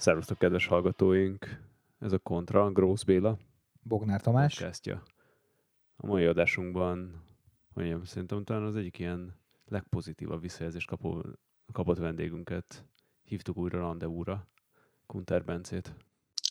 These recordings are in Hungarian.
Szervusztok, kedves hallgatóink! Ez a Kontra, Grósz Béla. Bognár Tamás. Podcastja. A mai adásunkban, mondjam, szerintem talán az egyik ilyen legpozitívabb visszajelzést kapó, kapott vendégünket hívtuk újra rendezvúra, Kunter Bencét.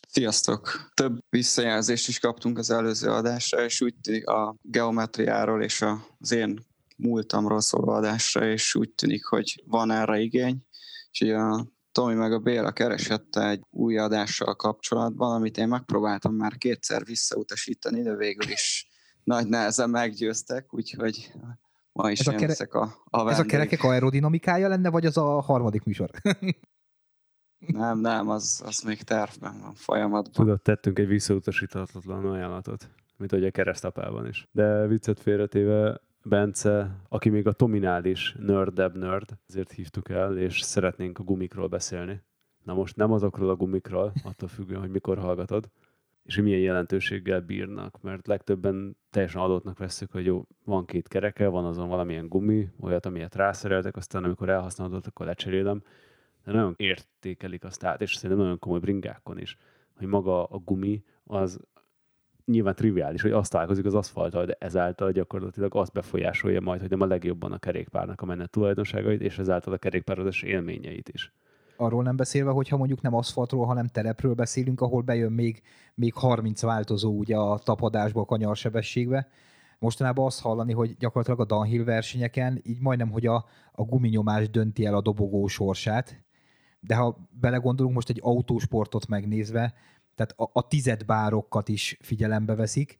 Sziasztok! Több visszajelzést is kaptunk az előző adásra, és úgy tűnik a geometriáról és az én múltamról szóló adásra, és úgy tűnik, hogy van erre igény. Úgyhogy a Tomi meg a Béla keresett egy új adással kapcsolatban, amit én megpróbáltam már kétszer visszautasítani, de végül is nagy nehezen meggyőztek, úgyhogy ma is ez a, kere- a, a Ez a kerekek aerodinamikája lenne, vagy az a harmadik műsor? nem, nem, az, az még tervben van, folyamatban. Tudod, tettünk egy visszautasíthatatlan ajánlatot, mint hogy a keresztapában is. De viccet félretéve, Bence, aki még a Tominál is nördebb nerd, ezért hívtuk el, és szeretnénk a gumikról beszélni. Na most nem azokról a gumikról, attól függően, hogy mikor hallgatod, és hogy milyen jelentőséggel bírnak, mert legtöbben teljesen adottnak veszük, hogy jó, van két kereke, van azon valamilyen gumi, olyat, amilyet rászereltek, aztán amikor elhasználod, akkor lecserélem, de nagyon értékelik azt át, és szerintem nagyon komoly bringákon is, hogy maga a gumi az nyilván triviális, hogy azt találkozik az aszfalttal, de ezáltal gyakorlatilag azt befolyásolja majd, hogy nem a legjobban a kerékpárnak a menet tulajdonságait, és ezáltal a kerékpározás élményeit is. Arról nem beszélve, hogyha mondjuk nem aszfaltról, hanem terepről beszélünk, ahol bejön még, még 30 változó ugye a tapadásba, a kanyarsebességbe. Mostanában azt hallani, hogy gyakorlatilag a downhill versenyeken így majdnem, hogy a, a guminyomás dönti el a dobogó sorsát, de ha belegondolunk most egy autósportot megnézve, tehát a, a tizedbárokat is figyelembe veszik.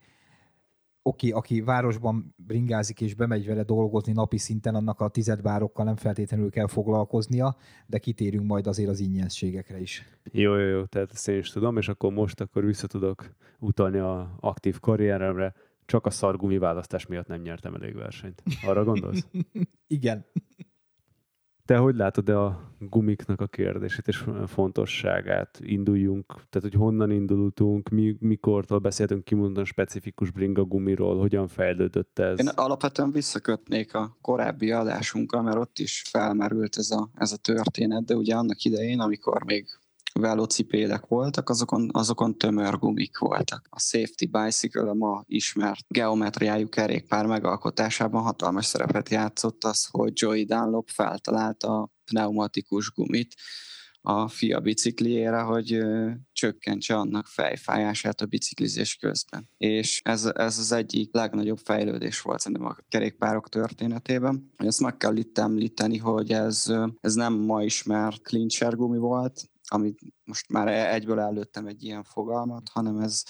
Oké, okay, aki városban bringázik és bemegy vele dolgozni napi szinten, annak a tizedbárokkal nem feltétlenül kell foglalkoznia, de kitérünk majd azért az ingyenségekre is. Jó, jó, jó, tehát ezt én is tudom, és akkor most akkor vissza tudok utalni a aktív karrieremre. Csak a szargumi választás miatt nem nyertem elég versenyt. Arra gondolsz? Igen. Te hogy látod -e a gumiknak a kérdését és fontosságát? Induljunk, tehát hogy honnan indultunk, mi, mikortól beszéltünk kimondani specifikus bringa gumiról, hogyan fejlődött ez? Én alapvetően visszakötnék a korábbi adásunkra, mert ott is felmerült ez a, ez a történet, de ugye annak idején, amikor még velocipédek voltak, azokon, azokon tömör gumik voltak. A safety bicycle a ma ismert geometriájú kerékpár megalkotásában hatalmas szerepet játszott az, hogy Joey Dunlop feltalálta a pneumatikus gumit, a fia bicikliére, hogy csökkentse annak fejfájását a biciklizés közben. És ez, ez az egyik legnagyobb fejlődés volt szerintem a kerékpárok történetében. Ezt meg kell itt említeni, hogy ez, ez nem ma ismert clincher gumi volt, amit most már egyből előttem egy ilyen fogalmat, hanem ez,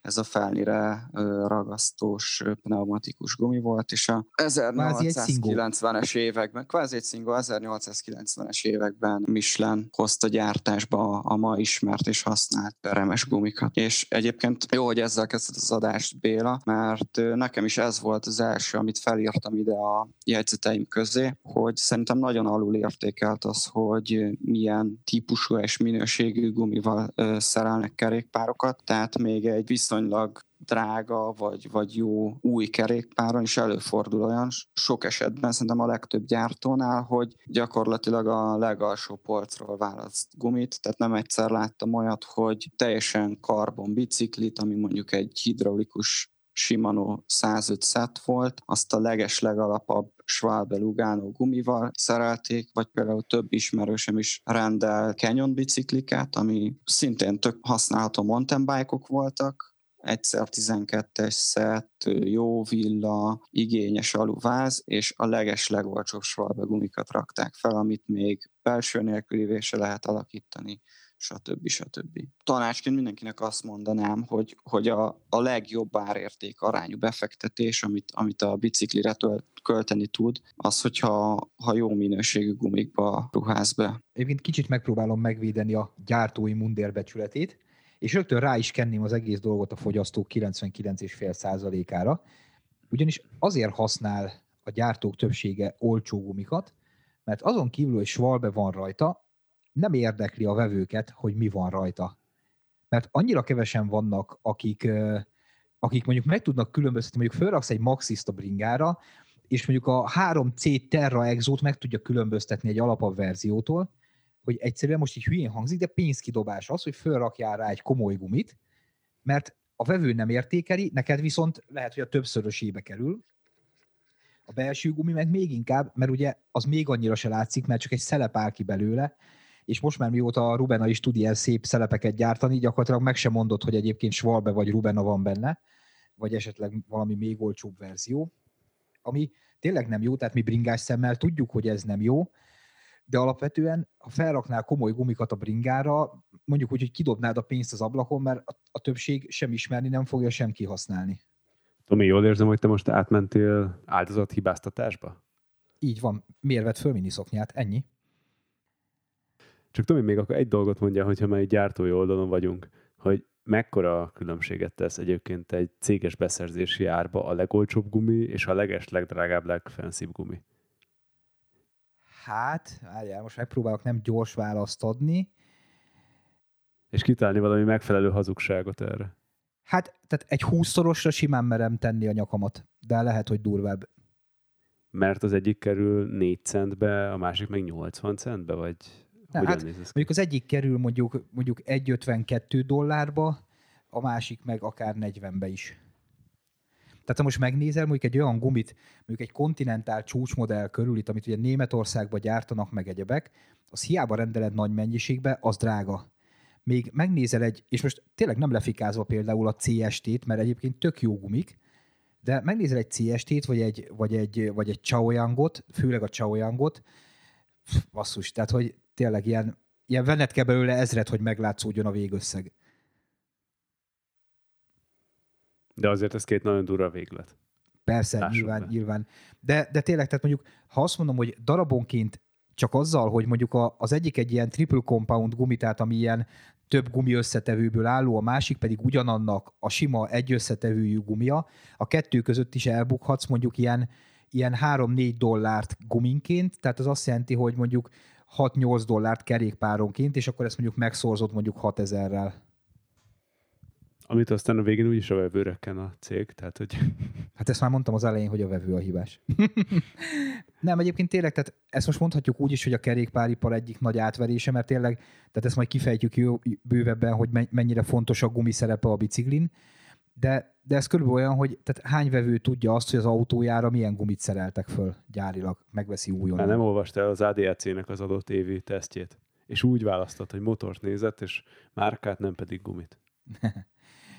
ez a felnire ragasztós pneumatikus gumi volt, és a 1890-es években, kvázi egy szingó, 1890-es években Michelin hozta gyártásba a ma ismert és használt peremes gumikat. És egyébként jó, hogy ezzel kezdett az adást Béla, mert nekem is ez volt az első, amit felírtam ide a jegyzeteim közé, hogy szerintem nagyon alul értékelt az, hogy milyen típusú és minőségű gumival szerelnek kerékpárokat, tehát még egy viszonylag viszonylag drága, vagy, vagy jó új kerékpáron is előfordul olyan sok esetben, szerintem a legtöbb gyártónál, hogy gyakorlatilag a legalsó polcról választ gumit, tehát nem egyszer láttam olyat, hogy teljesen karbon biciklit, ami mondjuk egy hidraulikus Shimano 105 set volt, azt a leges legalapabb Schwalbe Lugano gumival szerelték, vagy például több ismerősöm is rendel Canyon biciklikát, ami szintén tök használható mountain bike-ok voltak, egyszer 12-es szett, jó villa, igényes aluváz, és a leges legolcsóbb svalbe gumikat rakták fel, amit még belső nélkülivé se lehet alakítani stb. stb. Tanácsként mindenkinek azt mondanám, hogy, hogy a, a legjobb árérték arányú befektetés, amit, amit a biciklire tölt, költeni tud, az, hogyha ha jó minőségű gumikba ruház be. Egyébként kicsit megpróbálom megvédeni a gyártói mundérbecsületét, és rögtön rá is kenném az egész dolgot a fogyasztók 99,5%-ára, ugyanis azért használ a gyártók többsége olcsó gumikat, mert azon kívül, hogy svalbe van rajta, nem érdekli a vevőket, hogy mi van rajta. Mert annyira kevesen vannak, akik, akik mondjuk meg tudnak különböztetni, mondjuk felraksz egy Maxista bringára, és mondjuk a 3C Terra Exót meg tudja különböztetni egy alapabb verziótól, hogy egyszerűen most így hülyén hangzik, de pénzkidobás az, hogy fölrakjál rá egy komoly gumit, mert a vevő nem értékeli, neked viszont lehet, hogy a többszörösébe kerül, a belső gumi meg még inkább, mert ugye az még annyira se látszik, mert csak egy szelep áll ki belőle, és most már mióta a Rubena is tud ilyen szép szelepeket gyártani, gyakorlatilag meg sem mondott, hogy egyébként Schwalbe vagy Rubena van benne, vagy esetleg valami még olcsóbb verzió, ami tényleg nem jó, tehát mi bringás szemmel tudjuk, hogy ez nem jó, de alapvetően, ha felraknál komoly gumikat a bringára, mondjuk úgy, hogy kidobnád a pénzt az ablakon, mert a, többség sem ismerni nem fogja sem kihasználni. Tomi, jól érzem, hogy te most átmentél áldozathibáztatásba? Így van. Miért vett föl miniszoknyát? Ennyi. Csak Tomi, még akkor egy dolgot mondja, hogyha már egy gyártói oldalon vagyunk, hogy mekkora különbséget tesz egyébként egy céges beszerzési árba a legolcsóbb gumi és a leges, legdrágább, legfenszibb gumi? Hát, várjál, most megpróbálok nem gyors választ adni. És kitálni valami megfelelő hazugságot erre. Hát, tehát egy húszszorosra simán merem tenni a nyakamat, de lehet, hogy durvább. Mert az egyik kerül 4 centbe, a másik meg 80 centbe, vagy ne, hát, mondjuk az egyik kerül mondjuk, mondjuk 1,52 dollárba, a másik meg akár 40-be is. Tehát ha most megnézel mondjuk egy olyan gumit, mondjuk egy kontinentál csúcsmodell körül, itt, amit ugye Németországban gyártanak meg egyebek, az hiába rendeled nagy mennyiségbe, az drága még megnézel egy, és most tényleg nem lefikázva például a CST-t, mert egyébként tök jó gumik, de megnézel egy CST-t, vagy egy, vagy egy, vagy egy Chaoyangot, főleg a Chaoyangot, basszus, tehát hogy tényleg ilyen, ilyen venned kell belőle ezret, hogy meglátszódjon a végösszeg. De azért ez két nagyon durva véglet. Persze, Lássuk nyilván, be. nyilván. De, de tényleg, tehát mondjuk, ha azt mondom, hogy darabonként csak azzal, hogy mondjuk a, az egyik egy ilyen triple compound gumi, tehát ami ilyen több gumi összetevőből álló, a másik pedig ugyanannak a sima egy összetevőjű gumia, a kettő között is elbukhatsz mondjuk ilyen, ilyen 3-4 dollárt guminként, tehát az azt jelenti, hogy mondjuk 6-8 dollárt kerékpáronként, és akkor ezt mondjuk megszorzott mondjuk 6000-rel. Amit aztán a végén úgyis a vevő rekken a cég, tehát hogy... Hát ezt már mondtam az elején, hogy a vevő a hibás. Nem, egyébként tényleg, tehát ezt most mondhatjuk úgy is, hogy a kerékpáripar egyik nagy átverése, mert tényleg, tehát ezt majd kifejtjük jó, bővebben, hogy mennyire fontos a gumi szerepe a biciklin, de, de ez körülbelül olyan, hogy tehát hány vevő tudja azt, hogy az autójára milyen gumit szereltek föl gyárilag, megveszi újon. Már nem olvastál az ADAC-nek az adott évi tesztjét, és úgy választott, hogy motort nézett, és márkát, nem pedig gumit.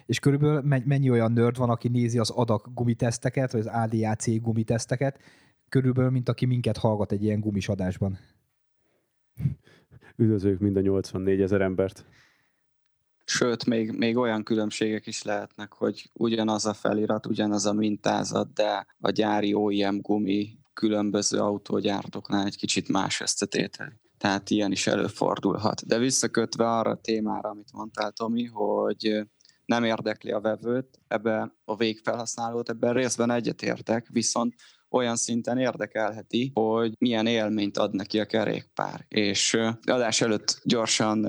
és körülbelül mennyi olyan nerd van, aki nézi az adak gumiteszteket, vagy az ADAC gumiteszteket, körülbelül, mint aki minket hallgat egy ilyen gumis adásban. Üdvözlők mind a 84 ezer embert. Sőt, még, még olyan különbségek is lehetnek, hogy ugyanaz a felirat, ugyanaz a mintázat, de a gyári OEM gumi különböző autógyártóknál egy kicsit más összetétel. Tehát ilyen is előfordulhat. De visszakötve arra a témára, amit mondtál, Tomi, hogy nem érdekli a vevőt, ebbe a végfelhasználót, ebben részben egyetértek, viszont olyan szinten érdekelheti, hogy milyen élményt ad neki a kerékpár. És adás előtt gyorsan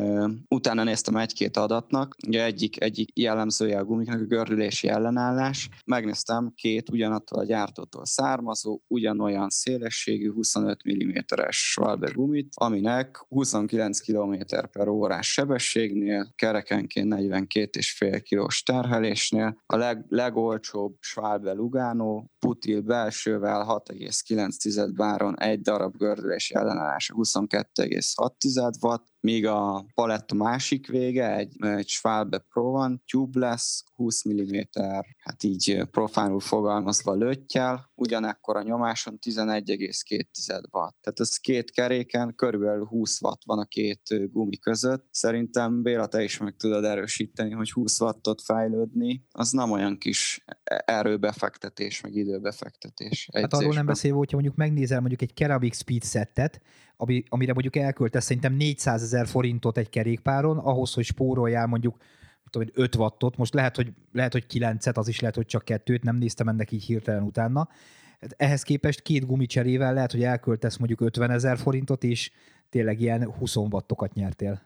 utána néztem egy-két adatnak, ugye egyik, egyik jellemzője a gumiknak a gördülési ellenállás. Megnéztem két ugyanattól a gyártótól származó, ugyanolyan szélességű 25 mm-es Schwalbe gumit, aminek 29 km per órás sebességnél, kerekenként 42,5 kilós terhelésnél, a leg, legolcsóbb Schwalbe Lugano putil belsővel amivel 6,9 báron egy darab gördülési ellenállása 22,6 watt, míg a paletta másik vége egy, egy Schwalbe Pro van, tubeless, 20 mm, hát így profánul fogalmazva löttyel, ugyanekkor a nyomáson 11,2 watt. Tehát ez két keréken körülbelül 20 watt van a két gumi között. Szerintem Béla, te is meg tudod erősíteni, hogy 20 wattot fejlődni, az nem olyan kis erőbefektetés, meg időbefektetés. Hát arról nem beszélve, hogyha mondjuk megnézel mondjuk egy Keramik Speed settet, ami, amire mondjuk elköltesz szerintem 400 ezer forintot egy kerékpáron, ahhoz, hogy spóroljál mondjuk tudom, 5 wattot, most lehet, hogy, lehet, hogy 9-et, az is lehet, hogy csak kettőt, nem néztem ennek így hirtelen utána. Hát ehhez képest két gumicserével lehet, hogy elköltesz mondjuk 50 ezer forintot, és tényleg ilyen 20 wattokat nyertél.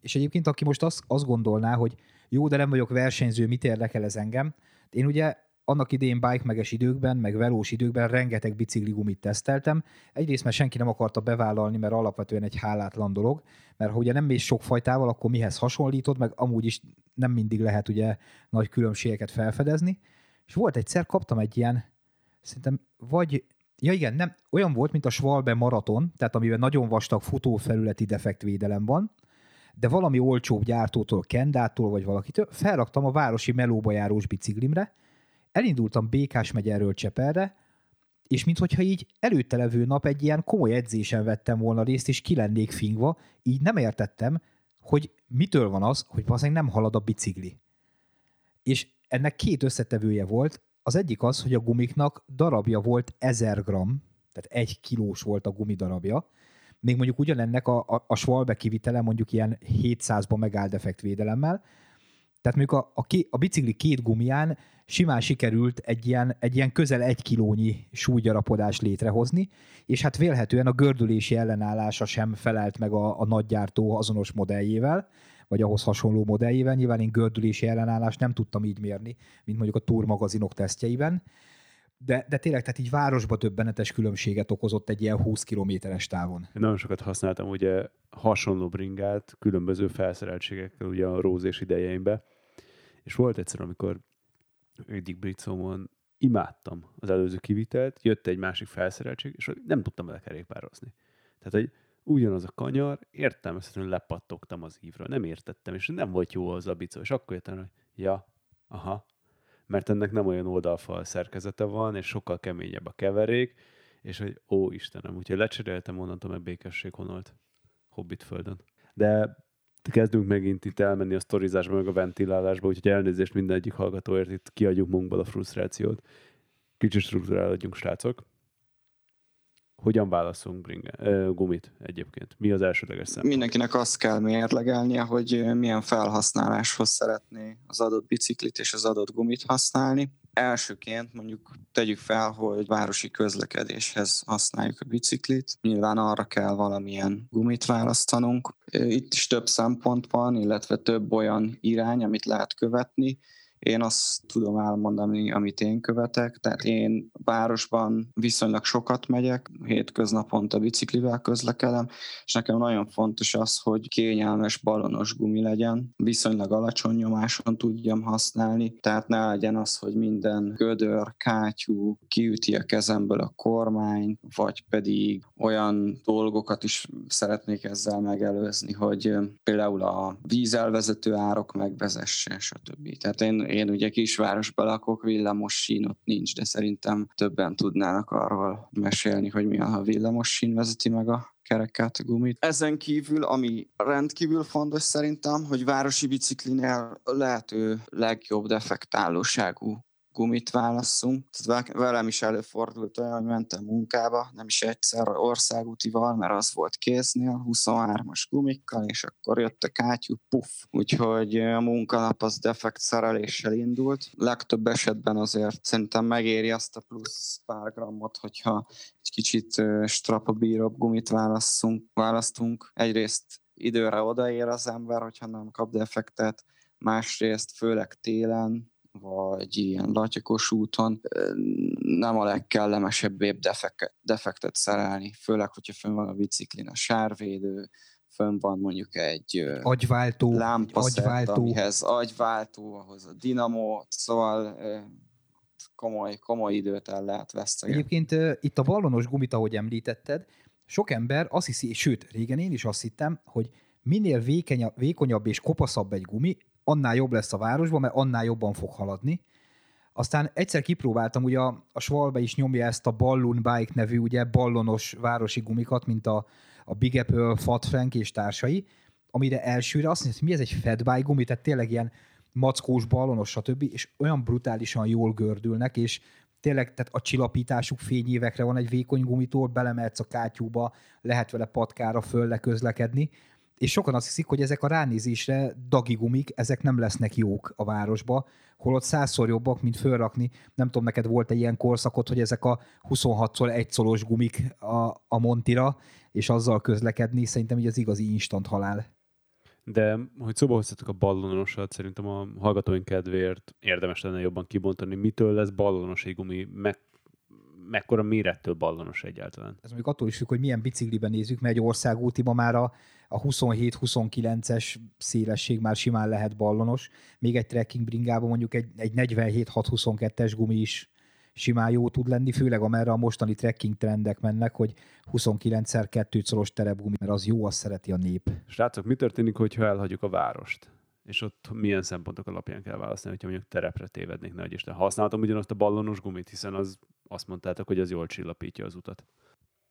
És egyébként, aki most azt, azt gondolná, hogy jó, de nem vagyok versenyző, mit érdekel ez engem? Én ugye annak idén bike meges időkben, meg velós időkben rengeteg bicikligumit teszteltem. Egyrészt, mert senki nem akarta bevállalni, mert alapvetően egy hálátlan dolog, mert ha ugye nem mész sok fajtával, akkor mihez hasonlítod, meg amúgy is nem mindig lehet ugye nagy különbségeket felfedezni. És volt egyszer, kaptam egy ilyen, szerintem vagy, ja igen, nem, olyan volt, mint a Schwalbe maraton, tehát amiben nagyon vastag futófelületi defektvédelem van, de valami olcsóbb gyártótól, Kendától vagy valakitől felraktam a városi melóba járós biciklimre, elindultam Békás megyerről Cseperre, és minthogyha így előtte levő nap egy ilyen komoly edzésen vettem volna részt, és ki lennék fingva, így nem értettem, hogy mitől van az, hogy valószínűleg nem halad a bicikli. És ennek két összetevője volt, az egyik az, hogy a gumiknak darabja volt 1000 gram, tehát egy kilós volt a gumidarabja, még mondjuk ugyanennek a, a, a Schwalbe kivitele mondjuk ilyen 700-ba megáll defektvédelemmel, tehát mondjuk a, a, a bicikli két gumián simán sikerült egy ilyen, egy ilyen közel egy kilónyi súlygyarapodást létrehozni, és hát vélhetően a gördülési ellenállása sem felelt meg a, a nagygyártó azonos modelljével, vagy ahhoz hasonló modelljével. Nyilván én gördülési ellenállást nem tudtam így mérni, mint mondjuk a Tour magazinok tesztjeiben, de, de tényleg, tehát így városba többenetes különbséget okozott egy ilyen 20 kilométeres távon. Én nagyon sokat használtam ugye hasonló bringát, különböző felszereltségekkel ugye a rózés idejeimben, és volt egyszer, amikor egyik Britsomon imádtam az előző kivitelt, jött egy másik felszereltség, és nem tudtam vele kerékpározni. Tehát, hogy ugyanaz a kanyar, értelmezhetően lepattogtam az ívről, nem értettem, és nem volt jó az a bicó, és akkor jöttem, hogy ja, aha, mert ennek nem olyan oldalfal szerkezete van, és sokkal keményebb a keverék, és hogy ó Istenem, úgyhogy lecseréltem onnantól meg békesség honolt Hobbit földön. De kezdünk megint itt elmenni a sztorizásba, meg a ventilálásba, úgyhogy elnézést minden egyik hallgatóért, itt kiadjuk munkból a frusztrációt. Kicsit struktúrálódjunk, srácok. Hogyan válaszunk bringe, gumit egyébként? Mi az elsődleges szempont? Mindenkinek azt kell mérlegelnie, hogy milyen felhasználáshoz szeretné az adott biciklit és az adott gumit használni. Elsőként mondjuk tegyük fel, hogy városi közlekedéshez használjuk a biciklit. Nyilván arra kell valamilyen gumit választanunk. Itt is több szempont van, illetve több olyan irány, amit lehet követni én azt tudom elmondani, amit én követek, tehát én városban viszonylag sokat megyek, hétköznaponta biciklivel közlekedem, és nekem nagyon fontos az, hogy kényelmes balonos gumi legyen, viszonylag alacsony nyomáson tudjam használni, tehát ne legyen az, hogy minden gödör, kátyú kiüti a kezemből a kormány, vagy pedig olyan dolgokat is szeretnék ezzel megelőzni, hogy például a vízelvezető árok megvezesse, stb. Tehát én én ugye kisvárosban lakok, villamos sín ott nincs, de szerintem többen tudnának arról mesélni, hogy mi a villamos sín vezeti meg a kereket, a gumit. Ezen kívül, ami rendkívül fontos szerintem, hogy városi biciklinél lehető legjobb defektálóságú gumit válasszunk. Tehát velem is előfordult olyan, hogy mentem munkába, nem is egyszer országútival, mert az volt kéznél, 23-as gumikkal, és akkor jött a kátyú, puff. Úgyhogy a munkanap az defekt szereléssel indult. Legtöbb esetben azért szerintem megéri azt a plusz pár grammot, hogyha egy kicsit strapabíróbb gumit választunk, választunk. Egyrészt időre odaér az ember, hogyha nem kap defektet, másrészt főleg télen vagy ilyen latyakos úton nem a legkellemesebb defekt, defektet szerelni, főleg, hogyha fönn van a biciklin a sárvédő, fönn van mondjuk egy agyváltó, lámpaszert, agyváltó. amihez agyváltó, ahhoz a dinamó, szóval komoly, komoly időt el lehet veszteni. Egyébként itt a ballonos gumit, ahogy említetted, sok ember azt hiszi, sőt, régen én is azt hittem, hogy minél vékenyabb, vékonyabb és kopaszabb egy gumi, annál jobb lesz a városban, mert annál jobban fog haladni. Aztán egyszer kipróbáltam, ugye a, a Schwalbe is nyomja ezt a Balloon Bike nevű, ugye ballonos városi gumikat, mint a, a Big Apple, Fat Frank és társai, amire elsőre azt mondja, hogy mi ez egy Fat Bike gumi, tehát tényleg ilyen mackós, ballonos, stb. és olyan brutálisan jól gördülnek, és tényleg tehát a csillapításuk fényévekre van egy vékony gumitól, belemehetsz a kátyúba, lehet vele patkára föl közlekedni, és sokan azt hiszik, hogy ezek a ránézésre dagigumik, ezek nem lesznek jók a városba, holott százszor jobbak, mint fölrakni. Nem tudom, neked volt egy ilyen korszakot, hogy ezek a 26-szor egy szolos gumik a, a Montira, és azzal közlekedni, szerintem így az igazi instant halál. De hogy szóba hoztatok a ballonosat, szerintem a hallgatóink kedvéért érdemes lenne jobban kibontani, mitől lesz ballonos gumi, meg mekkora mérettől ballonos egyáltalán. Ez mondjuk attól is függ, hogy milyen bicikliben nézzük, mert egy országútiban már a, a 27-29-es szélesség már simán lehet ballonos, még egy trekking bringában mondjuk egy, egy 47-6-22-es gumi is simán jó tud lenni, főleg amerre a mostani trekking trendek mennek, hogy 29-szer 2 szoros terepgumi, mert az jó, azt szereti a nép. Srácok, mi történik, hogyha elhagyjuk a várost? És ott milyen szempontok alapján kell választani, hogyha mondjuk terepre tévednék, nehogy Isten. Használtam ugyanazt a ballonos gumit, hiszen az azt mondtátok, hogy az jól csillapítja az utat.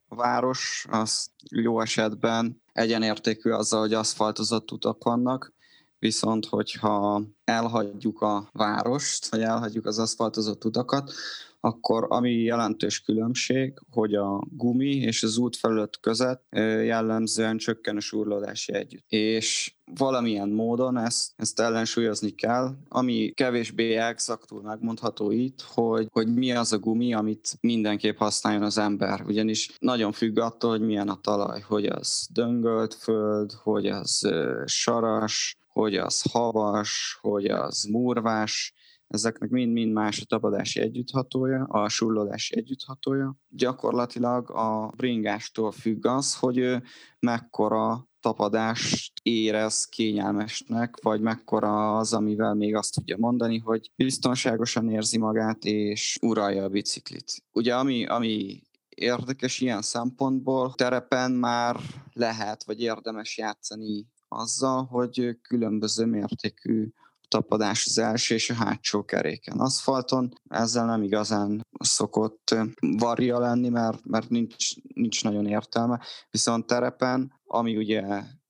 A város az jó esetben egyenértékű azzal, hogy aszfaltozott utak vannak, viszont hogyha elhagyjuk a várost, vagy elhagyjuk az aszfaltozott utakat, akkor ami jelentős különbség, hogy a gumi és az útfelület között jellemzően csökken a súrlódási együtt. És valamilyen módon ezt, ezt ellensúlyozni kell, ami kevésbé exaktul megmondható itt, hogy, hogy mi az a gumi, amit mindenképp használjon az ember. Ugyanis nagyon függ attól, hogy milyen a talaj, hogy az döngölt föld, hogy az saras, hogy az havas, hogy az murvás, ezeknek mind-mind más a tapadási együtthatója, a sullodási együtthatója. Gyakorlatilag a bringástól függ az, hogy ő mekkora tapadást érez kényelmesnek, vagy mekkora az, amivel még azt tudja mondani, hogy biztonságosan érzi magát, és uralja a biciklit. Ugye ami, ami érdekes ilyen szempontból, terepen már lehet, vagy érdemes játszani azzal, hogy különböző mértékű tapadás az első és a hátsó keréken. Aszfalton ezzel nem igazán szokott varja lenni, mert, mert nincs, nincs nagyon értelme, viszont terepen, ami ugye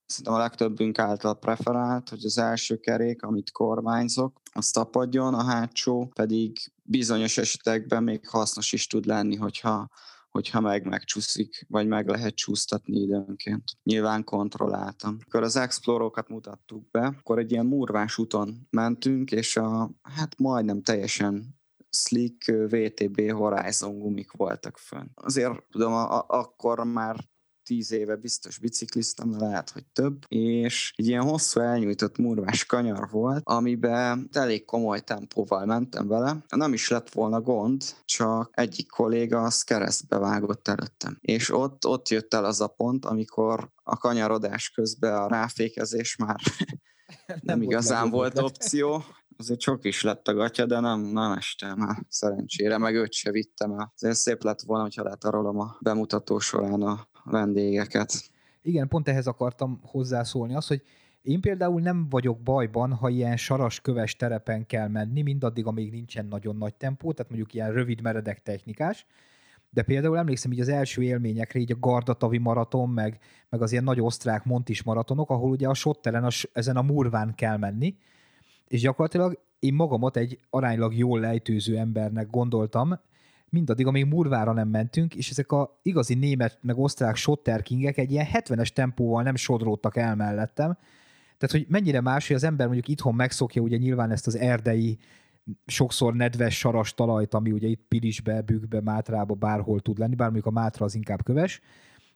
szerintem a legtöbbünk által preferált, hogy az első kerék, amit kormányzok, az tapadjon, a hátsó pedig bizonyos esetekben még hasznos is tud lenni, hogyha hogyha meg megcsúszik, vagy meg lehet csúsztatni időnként. Nyilván kontrolláltam. Akkor az explorokat mutattuk be, akkor egy ilyen murvás úton mentünk, és a, hát majdnem teljesen slick VTB Horizon gumik voltak fönn. Azért tudom, a, akkor már tíz éve biztos bicikliztem, lehet, hogy több, és egy ilyen hosszú elnyújtott murvás kanyar volt, amiben elég komoly tempóval mentem vele. Nem is lett volna gond, csak egyik kolléga az keresztbe vágott előttem. És ott, ott jött el az a pont, amikor a kanyarodás közben a ráfékezés már nem, nem igazán volt opció, azért csak is lett a gatya, de nem, nem estem el szerencsére, meg őt se vittem el. Azért szép lett volna, hogyha letarolom a bemutató során a vendégeket. Igen, pont ehhez akartam hozzászólni, az, hogy én például nem vagyok bajban, ha ilyen saras köves terepen kell menni, mindaddig, amíg nincsen nagyon nagy tempó, tehát mondjuk ilyen rövid meredek technikás, de például emlékszem így az első élményekre, így a Gardatavi maraton, meg, meg az ilyen nagy osztrák Montis maratonok, ahol ugye a sottelen a, ezen a murván kell menni, és gyakorlatilag én magamat egy aránylag jól lejtőző embernek gondoltam, mindaddig, amíg Murvára nem mentünk, és ezek a igazi német meg osztrák shotterkingek egy ilyen 70-es tempóval nem sodródtak el mellettem. Tehát, hogy mennyire más, hogy az ember mondjuk itthon megszokja ugye nyilván ezt az erdei sokszor nedves saras talajt, ami ugye itt Pilisbe, Bükkbe, Mátrába bárhol tud lenni, bár mondjuk a Mátra az inkább köves,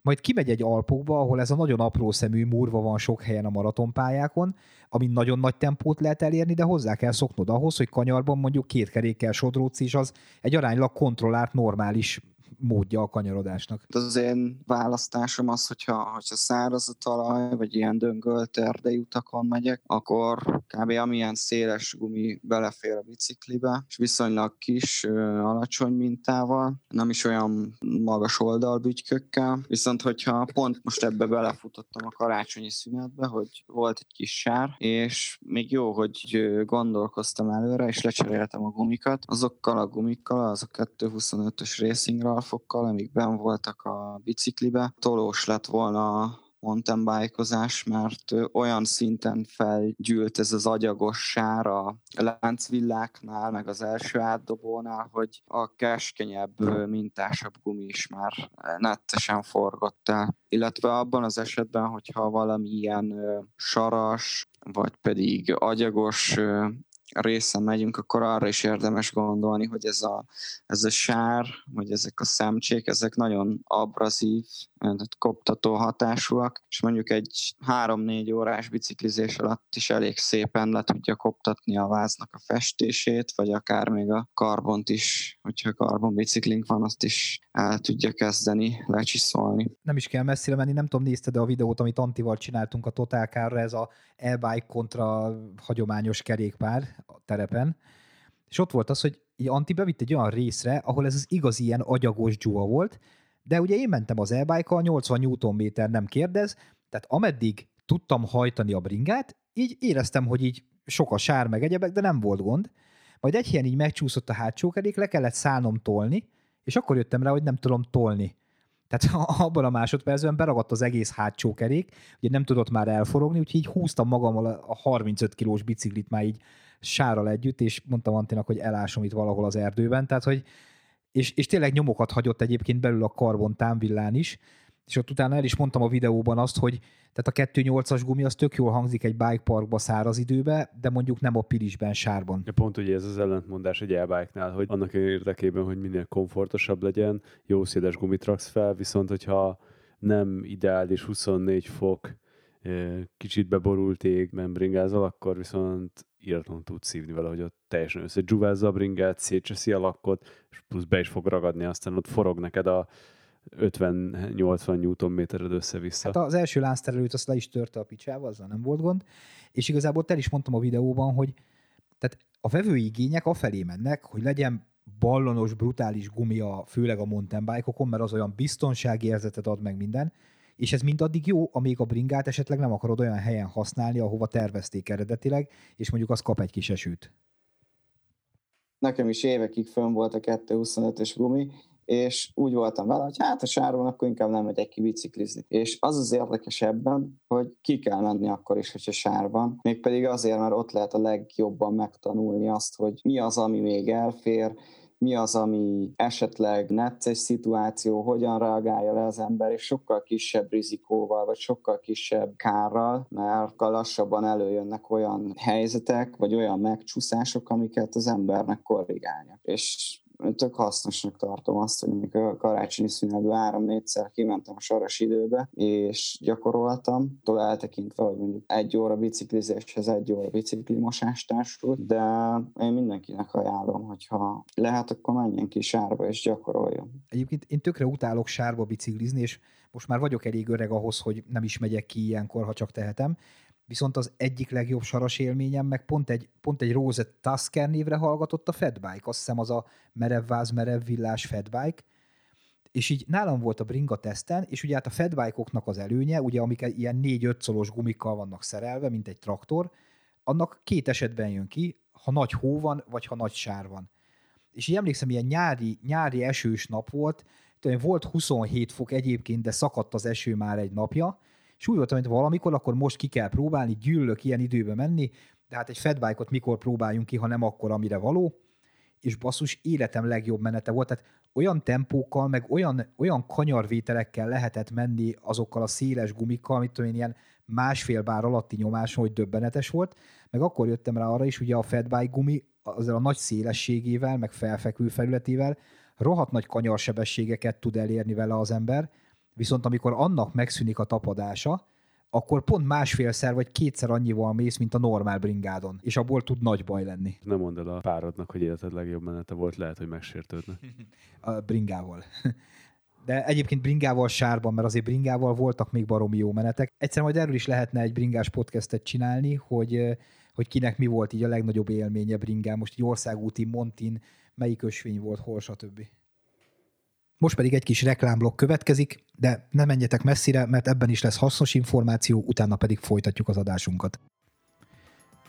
majd kimegy egy Alpokba, ahol ez a nagyon apró szemű murva van sok helyen a maratonpályákon, amin nagyon nagy tempót lehet elérni, de hozzá kell szoknod ahhoz, hogy kanyarban mondjuk két kerékkel sodródsz, és az egy aránylag kontrollált, normális módja a kanyarodásnak. Az én választásom az, hogyha, hogyha száraz a talaj, vagy ilyen döngölt erdei utakon megyek, akkor kb. amilyen széles gumi belefér a biciklibe, és viszonylag kis, alacsony mintával, nem is olyan magas oldalbügykökkel, viszont hogyha pont most ebbe belefutottam a karácsonyi szünetbe, hogy volt egy kis sár, és még jó, hogy gondolkoztam előre, és lecseréltem a gumikat, azokkal a gumikkal, az a 225-ös Racing fokkal, amik ben voltak a biciklibe. Tolós lett volna a mountainbike mert olyan szinten felgyűlt ez az agyagos sár a láncvilláknál, meg az első átdobónál, hogy a keskenyebb, mintásabb gumi is már nettesen forgott el. Illetve abban az esetben, hogyha valami ilyen saras, vagy pedig agyagos részen megyünk, akkor arra is érdemes gondolni, hogy ez a, ez a sár, vagy ezek a szemcsék, ezek nagyon abrazív, koptató hatásúak, és mondjuk egy három-négy órás biciklizés alatt is elég szépen le tudja koptatni a váznak a festését, vagy akár még a karbont is, hogyha karbon biciklink van, azt is el tudja kezdeni lecsiszolni. Nem is kell messzire menni, nem tudom, nézted a videót, amit Antival csináltunk a Totálkárra, ez a e-bike kontra hagyományos kerékpár terepen, és ott volt az, hogy Anti bevitt egy olyan részre, ahol ez az igazi ilyen agyagos dzsuva volt, de ugye én mentem az e-bike 80 Nm nem kérdez, tehát ameddig tudtam hajtani a bringát, így éreztem, hogy így sok a sár meg egyebek, de nem volt gond. Majd egy helyen így megcsúszott a hátsó kerék, le kellett szállnom tolni, és akkor jöttem rá, hogy nem tudom tolni. Tehát abban a másodpercben beragadt az egész hátsó kerék, ugye nem tudott már elforogni, úgyhogy így húztam magammal a 35 kilós biciklit már így sárral együtt, és mondtam Antinak, hogy elásom itt valahol az erdőben, tehát hogy és, és tényleg nyomokat hagyott egyébként belül a karbon támvillán is, és ott utána el is mondtam a videóban azt, hogy tehát a 2.8-as gumi az tök jól hangzik egy bike parkba száraz időbe, de mondjuk nem a pirisben, sárban. Ja, pont ugye ez az ellentmondás egy e hogy annak érdekében, hogy minél komfortosabb legyen, jó széles gumit raksz fel, viszont hogyha nem ideális 24 fok, kicsit beborult ég, membringázol, akkor viszont íratlan tud szívni vele, hogy ott teljesen összedzsúvázza a bringát, szétcseszi a lakkot, és plusz be is fog ragadni, aztán ott forog neked a 50-80 Nm össze-vissza. Hát az első lázterelőt azt le is törte a picsába, azzal nem volt gond, és igazából el is mondtam a videóban, hogy tehát a vevői igények afelé mennek, hogy legyen ballonos, brutális gumia, főleg a mountain bike-okon, mert az olyan biztonsági érzetet ad meg minden, és ez mindaddig jó, amíg a bringát esetleg nem akarod olyan helyen használni, ahova tervezték eredetileg, és mondjuk az kap egy kis esőt. Nekem is évekig fönn volt a 225-ös gumi, és úgy voltam vele, hogy hát a sárban akkor inkább nem megyek ki biciklizni. És az az érdekes ebben, hogy ki kell menni akkor is, hogyha sárban, mégpedig azért, mert ott lehet a legjobban megtanulni azt, hogy mi az, ami még elfér, mi az, ami esetleg necces szituáció, hogyan reagálja le az ember, és sokkal kisebb rizikóval, vagy sokkal kisebb kárral, mert lassabban előjönnek olyan helyzetek, vagy olyan megcsúszások, amiket az embernek korrigálja. És tök hasznosnak tartom azt, hogy mondjuk a karácsonyi szünetben három-négyszer kimentem a saras időbe, és gyakoroltam, tól eltekintve, hogy mondjuk egy óra biciklizéshez egy óra biciklimosás társult, de én mindenkinek ajánlom, hogyha lehet, akkor menjen ki sárba és gyakoroljon. Egyébként én tökre utálok sárba biciklizni, és most már vagyok elég öreg ahhoz, hogy nem is megyek ki ilyenkor, ha csak tehetem, viszont az egyik legjobb saras élményem, meg pont egy, pont egy Rose Tusker névre hallgatott a Fedbike, azt hiszem az a merevváz, merevvillás Fedbike, és így nálam volt a bringa teszten, és ugye hát a Fedbike-oknak az előnye, ugye amik ilyen 4-5 szolos gumikkal vannak szerelve, mint egy traktor, annak két esetben jön ki, ha nagy hó van, vagy ha nagy sár van. És így emlékszem, ilyen nyári, nyári esős nap volt, volt 27 fok egyébként, de szakadt az eső már egy napja, és úgy voltam, hogy valamikor, akkor most ki kell próbálni, gyűlök ilyen időbe menni, de hát egy fedbike mikor próbáljunk ki, ha nem akkor, amire való, és basszus, életem legjobb menete volt, tehát olyan tempókkal, meg olyan, olyan kanyarvételekkel lehetett menni azokkal a széles gumikkal, amit tudom én, ilyen másfél bár alatti nyomáson, hogy döbbenetes volt, meg akkor jöttem rá arra is, ugye a fedbike gumi azzal a nagy szélességével, meg felfekvő felületével rohadt nagy kanyarsebességeket tud elérni vele az ember, Viszont amikor annak megszűnik a tapadása, akkor pont másfélszer vagy kétszer annyival mész, mint a normál bringádon, és abból tud nagy baj lenni. Nem mondd el a párodnak, hogy életed legjobb menete volt, lehet, hogy megsértődne. a bringával. De egyébként bringával sárban, mert azért bringával voltak még baromi jó menetek. Egyszer majd erről is lehetne egy bringás podcastet csinálni, hogy, hogy kinek mi volt így a legnagyobb élménye bringán, most egy országúti Montin, melyik ösvény volt, hol, stb. Most pedig egy kis reklámblokk következik, de ne menjetek messzire, mert ebben is lesz hasznos információ, utána pedig folytatjuk az adásunkat.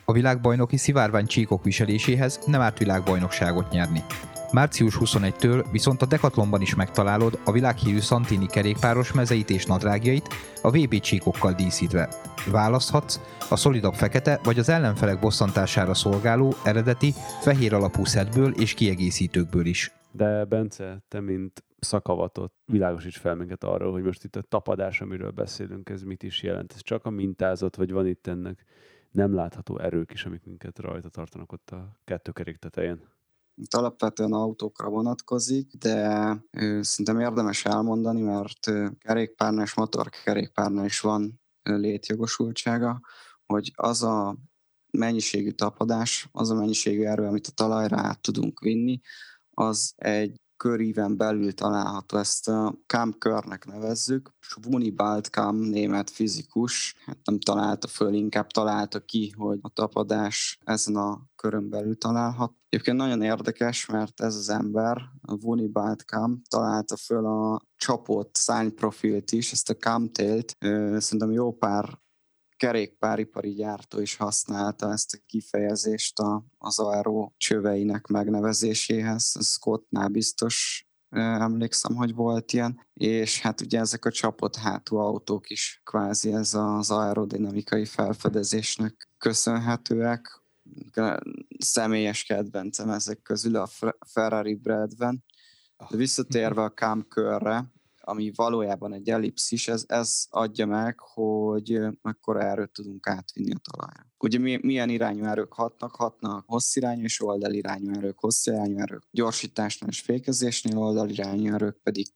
A világbajnoki szivárvány csíkok viseléséhez nem árt világbajnokságot nyerni. Március 21-től viszont a Decathlonban is megtalálod a világhírű Santini kerékpáros mezeit és nadrágjait a VB csíkokkal díszítve. Választhatsz a szolidabb fekete vagy az ellenfelek bosszantására szolgáló eredeti fehér alapú szedből és kiegészítőkből is. De Bence, te mint szakavatot világosíts fel minket arról, hogy most itt a tapadás, amiről beszélünk, ez mit is jelent. Ez csak a mintázat, vagy van itt ennek nem látható erők is, amik minket rajta tartanak ott a kettőkerék tetején. Itt alapvetően autókra vonatkozik, de ö, szerintem érdemes elmondani, mert ö, kerékpárnál és motorkerékpárnál is van ö, létjogosultsága, hogy az a mennyiségű tapadás, az a mennyiségű erő, amit a talajra át tudunk vinni, az egy köríven belül található, ezt a Kamp körnek nevezzük. Svuni Baltkam, német fizikus, hát nem találta föl, inkább találta ki, hogy a tapadás ezen a körön belül találhat. Egyébként nagyon érdekes, mert ez az ember, a Vuni Baltkam, találta föl a csapott szányprofilt is, ezt a Camtailt, szerintem jó pár kerékpáripari gyártó is használta ezt a kifejezést a, az aero csöveinek megnevezéséhez. Scottnál biztos emlékszem, hogy volt ilyen, és hát ugye ezek a csapott hátú autók is kvázi ez az aerodinamikai felfedezésnek köszönhetőek. Személyes kedvencem ezek közül a Ferrari Bradvan. De visszatérve a Cam körre, ami valójában egy ellipszis, ez, ez adja meg, hogy mekkora erőt tudunk átvinni a talajra. Ugye milyen irányú erők hatnak? Hatnak hosszirányú és oldalirányú erők, hosszirányú erők gyorsításnál és fékezésnél, oldalirányú erők pedig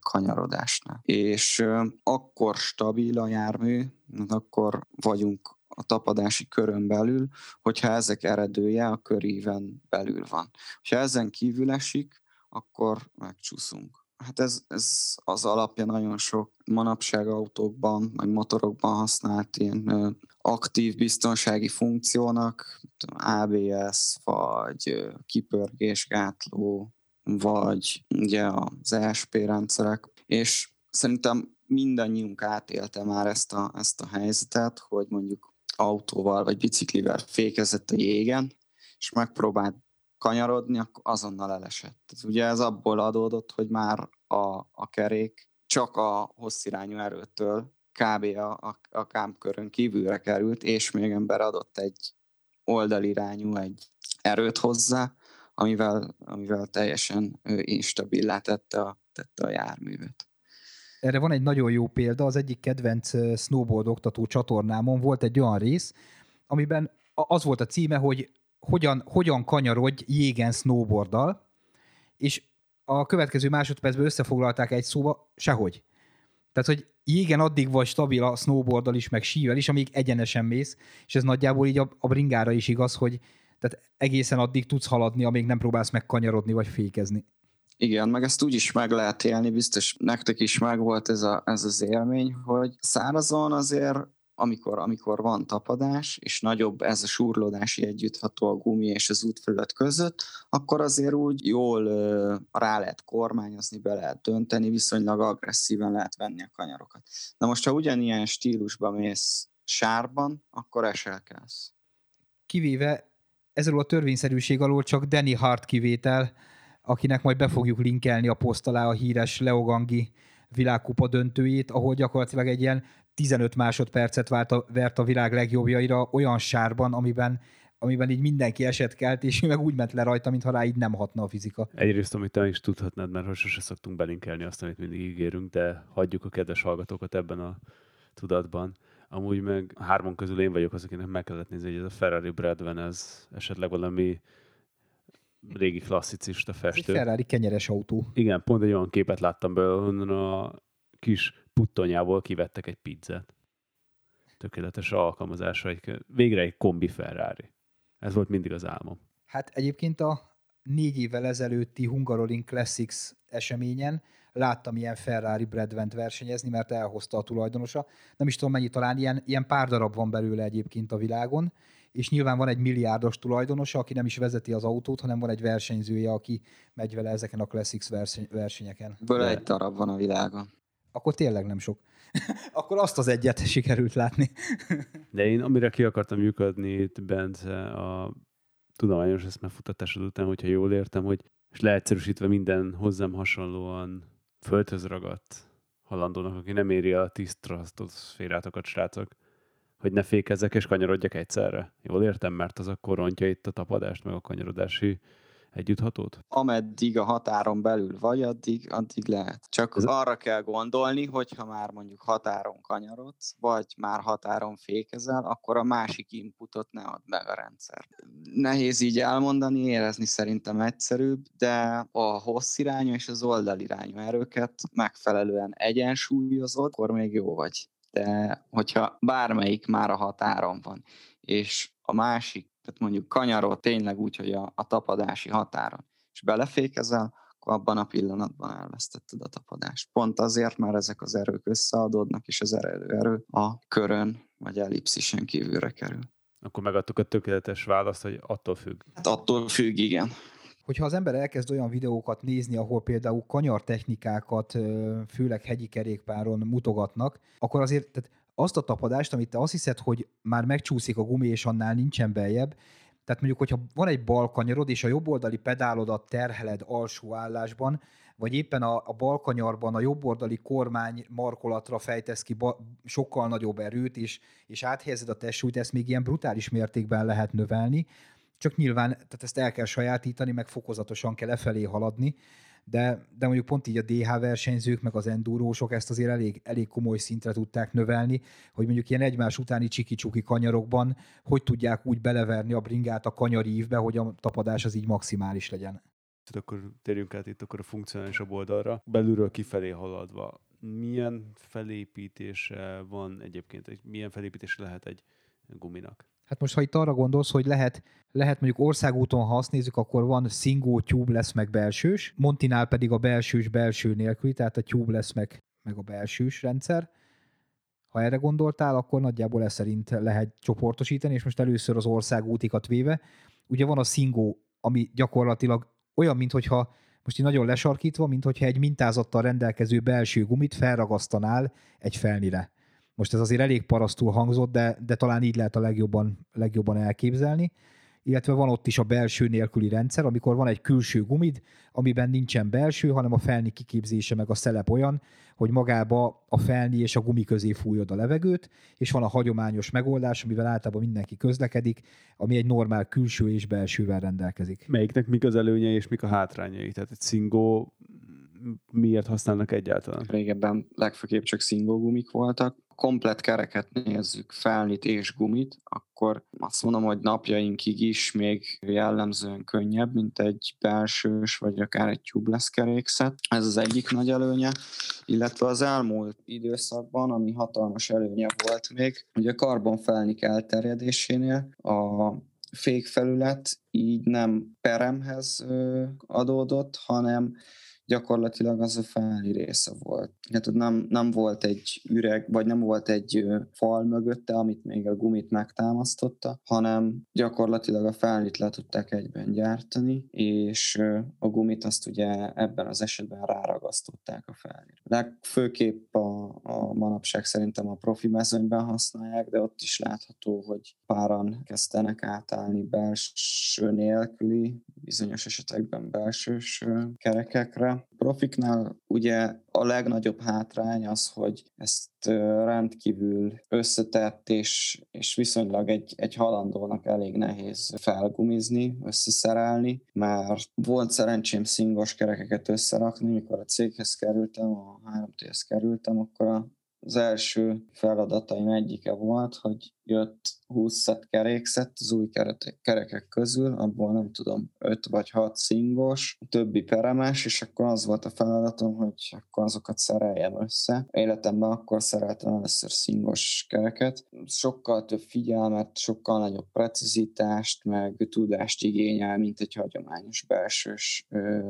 kanyarodásnál. És akkor stabil a jármű, akkor vagyunk a tapadási körön belül, hogyha ezek eredője a köríven belül van. Ha ezen kívül esik, akkor megcsúszunk hát ez, ez az alapja nagyon sok manapság autókban, meg motorokban használt ilyen aktív biztonsági funkciónak, ABS, vagy kipörgésgátló, vagy ugye az ESP rendszerek, és szerintem mindannyiunk átélte már ezt a, ezt a helyzetet, hogy mondjuk autóval vagy biciklivel fékezett a jégen, és megpróbált kanyarodni, akkor azonnal elesett. Ez ugye ez abból adódott, hogy már a, a kerék csak a hosszirányú erőtől kb. a, a, a kámkörön kívülre került, és még ember adott egy oldalirányú egy erőt hozzá, amivel, amivel teljesen instabilá tette a, tette a járművet. Erre van egy nagyon jó példa, az egyik kedvenc snowboard oktató csatornámon volt egy olyan rész, amiben az volt a címe, hogy hogyan, hogyan kanyarodj jégen snowboarddal, és a következő másodpercben összefoglalták egy szóba, sehogy. Tehát, hogy jégen addig vagy stabil a snowboarddal is, meg sível is, amíg egyenesen mész, és ez nagyjából így a, a bringára is igaz, hogy tehát egészen addig tudsz haladni, amíg nem próbálsz megkanyarodni vagy fékezni. Igen, meg ezt úgy is meg lehet élni, biztos nektek is meg volt ez, a, ez az élmény, hogy szárazon azért amikor, amikor van tapadás, és nagyobb ez a súrlódási együttható a gumi és az útfelület között, akkor azért úgy jól ö, rá lehet kormányozni, be lehet dönteni, viszonylag agresszíven lehet venni a kanyarokat. Na most, ha ugyanilyen stílusban mész sárban, akkor eselkelsz. Kivéve ezzel a törvényszerűség alól csak Danny Hart kivétel, akinek majd be fogjuk linkelni a poszt alá a híres Leogangi világkupa döntőjét, ahol gyakorlatilag egy ilyen 15 másodpercet várt a, vert a világ legjobbjaira olyan sárban, amiben amiben így mindenki esett kelt, és ő meg úgy ment le rajta, mintha rá így nem hatna a fizika. Egyrészt, amit te is tudhatnád, mert sose szoktunk belinkelni azt, amit mindig ígérünk, de hagyjuk a kedves hallgatókat ebben a tudatban. Amúgy meg hárman közül én vagyok az, akinek meg kellett nézni, hogy ez a Ferrari Bradvan, ez esetleg valami régi klasszicista festő. Egy Ferrari kenyeres autó. Igen, pont egy olyan képet láttam belőle, a kis puttonyából kivettek egy pizzát. Tökéletes alkalmazása, egy, végre egy kombi Ferrari. Ez volt mindig az álmom. Hát egyébként a négy évvel ezelőtti Hungaroring Classics eseményen láttam ilyen Ferrari Bradvent versenyezni, mert elhozta a tulajdonosa. Nem is tudom mennyi, talán ilyen, ilyen pár darab van belőle egyébként a világon, és nyilván van egy milliárdos tulajdonosa, aki nem is vezeti az autót, hanem van egy versenyzője, aki megy vele ezeken a Classics versenyeken. Ből egy darab van a világon akkor tényleg nem sok. akkor azt az egyet sikerült látni. De én amire ki akartam lyukadni itt, Bence, a tudományos eszmefutatásod után, hogyha jól értem, hogy és leegyszerűsítve minden hozzám hasonlóan földhöz ragadt halandónak, aki nem éri a tisztra szférátokat, srácok, hogy ne fékezzek és kanyarodjak egyszerre. Jól értem, mert az akkor rontja itt a tapadást, meg a kanyarodási együtthatót? Ameddig a határon belül vagy, addig, addig lehet. Csak Ez... arra kell gondolni, hogyha már mondjuk határon kanyarodsz, vagy már határon fékezel, akkor a másik inputot ne add meg a rendszer. Nehéz így elmondani, érezni szerintem egyszerűbb, de a hosszirányú és az oldalirányú erőket megfelelően egyensúlyozod, akkor még jó vagy. De hogyha bármelyik már a határon van, és a másik, tehát mondjuk kanyarod tényleg úgy, hogy a, a tapadási határon, és belefékezel, akkor abban a pillanatban elvesztetted a tapadást. Pont azért, mert ezek az erők összeadódnak, és az eredő erő a körön vagy ellipszisen kívülre kerül. Akkor megadtuk a tökéletes választ, hogy attól függ. Hát attól függ, igen. Hogyha az ember elkezd olyan videókat nézni, ahol például kanyar technikákat, főleg hegyi kerékpáron mutogatnak, akkor azért tehát azt a tapadást, amit te azt hiszed, hogy már megcsúszik a gumi, és annál nincsen beljebb, tehát mondjuk, hogyha van egy bal kanyarod, és a jobb oldali pedálodat terheled alsó állásban, vagy éppen a, a bal kanyarban a jobb oldali kormány markolatra fejtesz ki ba, sokkal nagyobb erőt, és, és áthelyezed a testsúlyt, ezt még ilyen brutális mértékben lehet növelni, csak nyilván tehát ezt el kell sajátítani, meg fokozatosan kell lefelé haladni, de, de mondjuk pont így a DH versenyzők, meg az endurósok ezt azért elég, elég komoly szintre tudták növelni, hogy mondjuk ilyen egymás utáni csiki-csuki kanyarokban hogy tudják úgy beleverni a bringát a kanyarívbe, hogy a tapadás az így maximális legyen. Tehát akkor térjünk át itt akkor a funkcionálisabb oldalra, belülről kifelé haladva. Milyen felépítése van egyébként, milyen felépítése lehet egy guminak? Hát most, ha itt arra gondolsz, hogy lehet, lehet mondjuk országúton, ha azt nézzük, akkor van single tube lesz meg belsős, Montinál pedig a belsős belső nélküli, tehát a tube lesz meg, meg a belsős rendszer. Ha erre gondoltál, akkor nagyjából ez szerint lehet csoportosítani, és most először az országútikat véve. Ugye van a Singo, ami gyakorlatilag olyan, mintha most így nagyon lesarkítva, mint hogyha egy mintázattal rendelkező belső gumit felragasztanál egy felnire. Most ez azért elég parasztul hangzott, de, de talán így lehet a legjobban, legjobban elképzelni. Illetve van ott is a belső nélküli rendszer, amikor van egy külső gumid, amiben nincsen belső, hanem a felni kiképzése meg a szelep olyan, hogy magába a felni és a gumi közé fújod a levegőt, és van a hagyományos megoldás, amivel általában mindenki közlekedik, ami egy normál külső és belsővel rendelkezik. Melyiknek mik az előnyei és mik a hátrányai? Tehát egy szingó miért használnak egyáltalán? Régebben legfőképp csak szingógumik voltak, komplet kereket nézzük, felnit és gumit, akkor azt mondom, hogy napjainkig is még jellemzően könnyebb, mint egy belsős, vagy akár egy tubeless kerékszet. Ez az egyik nagy előnye, illetve az elmúlt időszakban, ami hatalmas előnye volt még, ugye a karbonfelnik elterjedésénél a fékfelület így nem peremhez adódott, hanem gyakorlatilag az a fáli része volt. Hát nem, nem volt egy üreg, vagy nem volt egy fal mögötte, amit még a gumit megtámasztotta, hanem gyakorlatilag a fálit le tudták egyben gyártani, és a gumit azt ugye ebben az esetben ráragasztották a fálira. Legfőképp a, a manapság szerintem a profi mezőnyben használják, de ott is látható, hogy páran kezdenek átállni belső nélküli, bizonyos esetekben belsős kerekekre, Profiknál ugye a legnagyobb hátrány az, hogy ezt rendkívül összetett és, és viszonylag egy, egy halandónak elég nehéz felgumizni, összeszerelni, mert volt szerencsém szingos kerekeket összerakni, mikor a céghez kerültem, a 3T-hez kerültem, akkor az első feladataim egyike volt, hogy jött 20 szett kerékszett az új kerekek közül, abból nem tudom, 5 vagy 6 szingos, többi peremes, és akkor az volt a feladatom, hogy akkor azokat szereljem össze. Életemben akkor szereltem először szingos kereket. Sokkal több figyelmet, sokkal nagyobb precizitást, meg tudást igényel, mint egy hagyományos belsős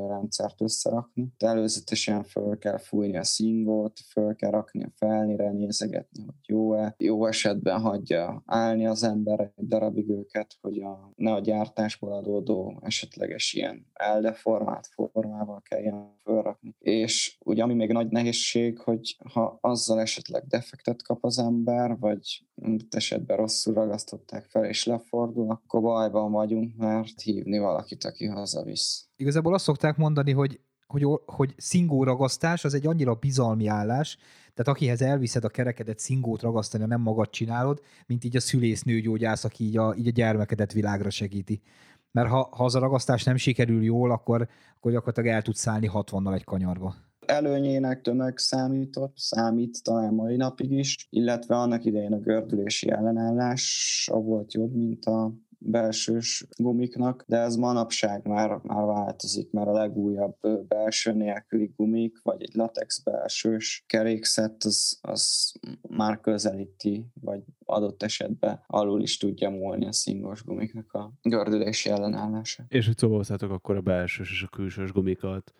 rendszert összerakni. De előzetesen föl kell fújni a szingót, föl kell rakni a felnire, nézegetni, hogy jó-e. Jó esetben hagyja állni az ember egy darabig őket, hogy a, ne a gyártásból adódó esetleges ilyen eldeformált formával kelljen felrakni. És ugye ami még nagy nehézség, hogy ha azzal esetleg defektet kap az ember, vagy esetben rosszul ragasztották fel és lefordul, akkor bajban vagyunk, mert hívni valakit, aki hazavisz. Igazából azt szokták mondani, hogy hogy, hogy szingóragasztás az egy annyira bizalmi állás, tehát akihez elviszed a kerekedet szingót ragasztani, nem magad csinálod, mint így a szülésznőgyógyász, aki így a, így a gyermekedet világra segíti. Mert ha, ha az a ragasztás nem sikerül jól, akkor, akkor gyakorlatilag el tudsz szállni 60-nal egy kanyarba előnyének tömeg számított, számít talán mai napig is, illetve annak idején a gördülési ellenállás volt jobb, mint a belsős gumiknak, de ez manapság már, már változik, mert a legújabb belső nélküli gumik, vagy egy latex belsős kerékszett, az, az már közelíti, vagy adott esetben alul is tudja múlni a szingos gumiknak a gördülési ellenállása. És hogy szóval akkor a belsős és a külsős gumikat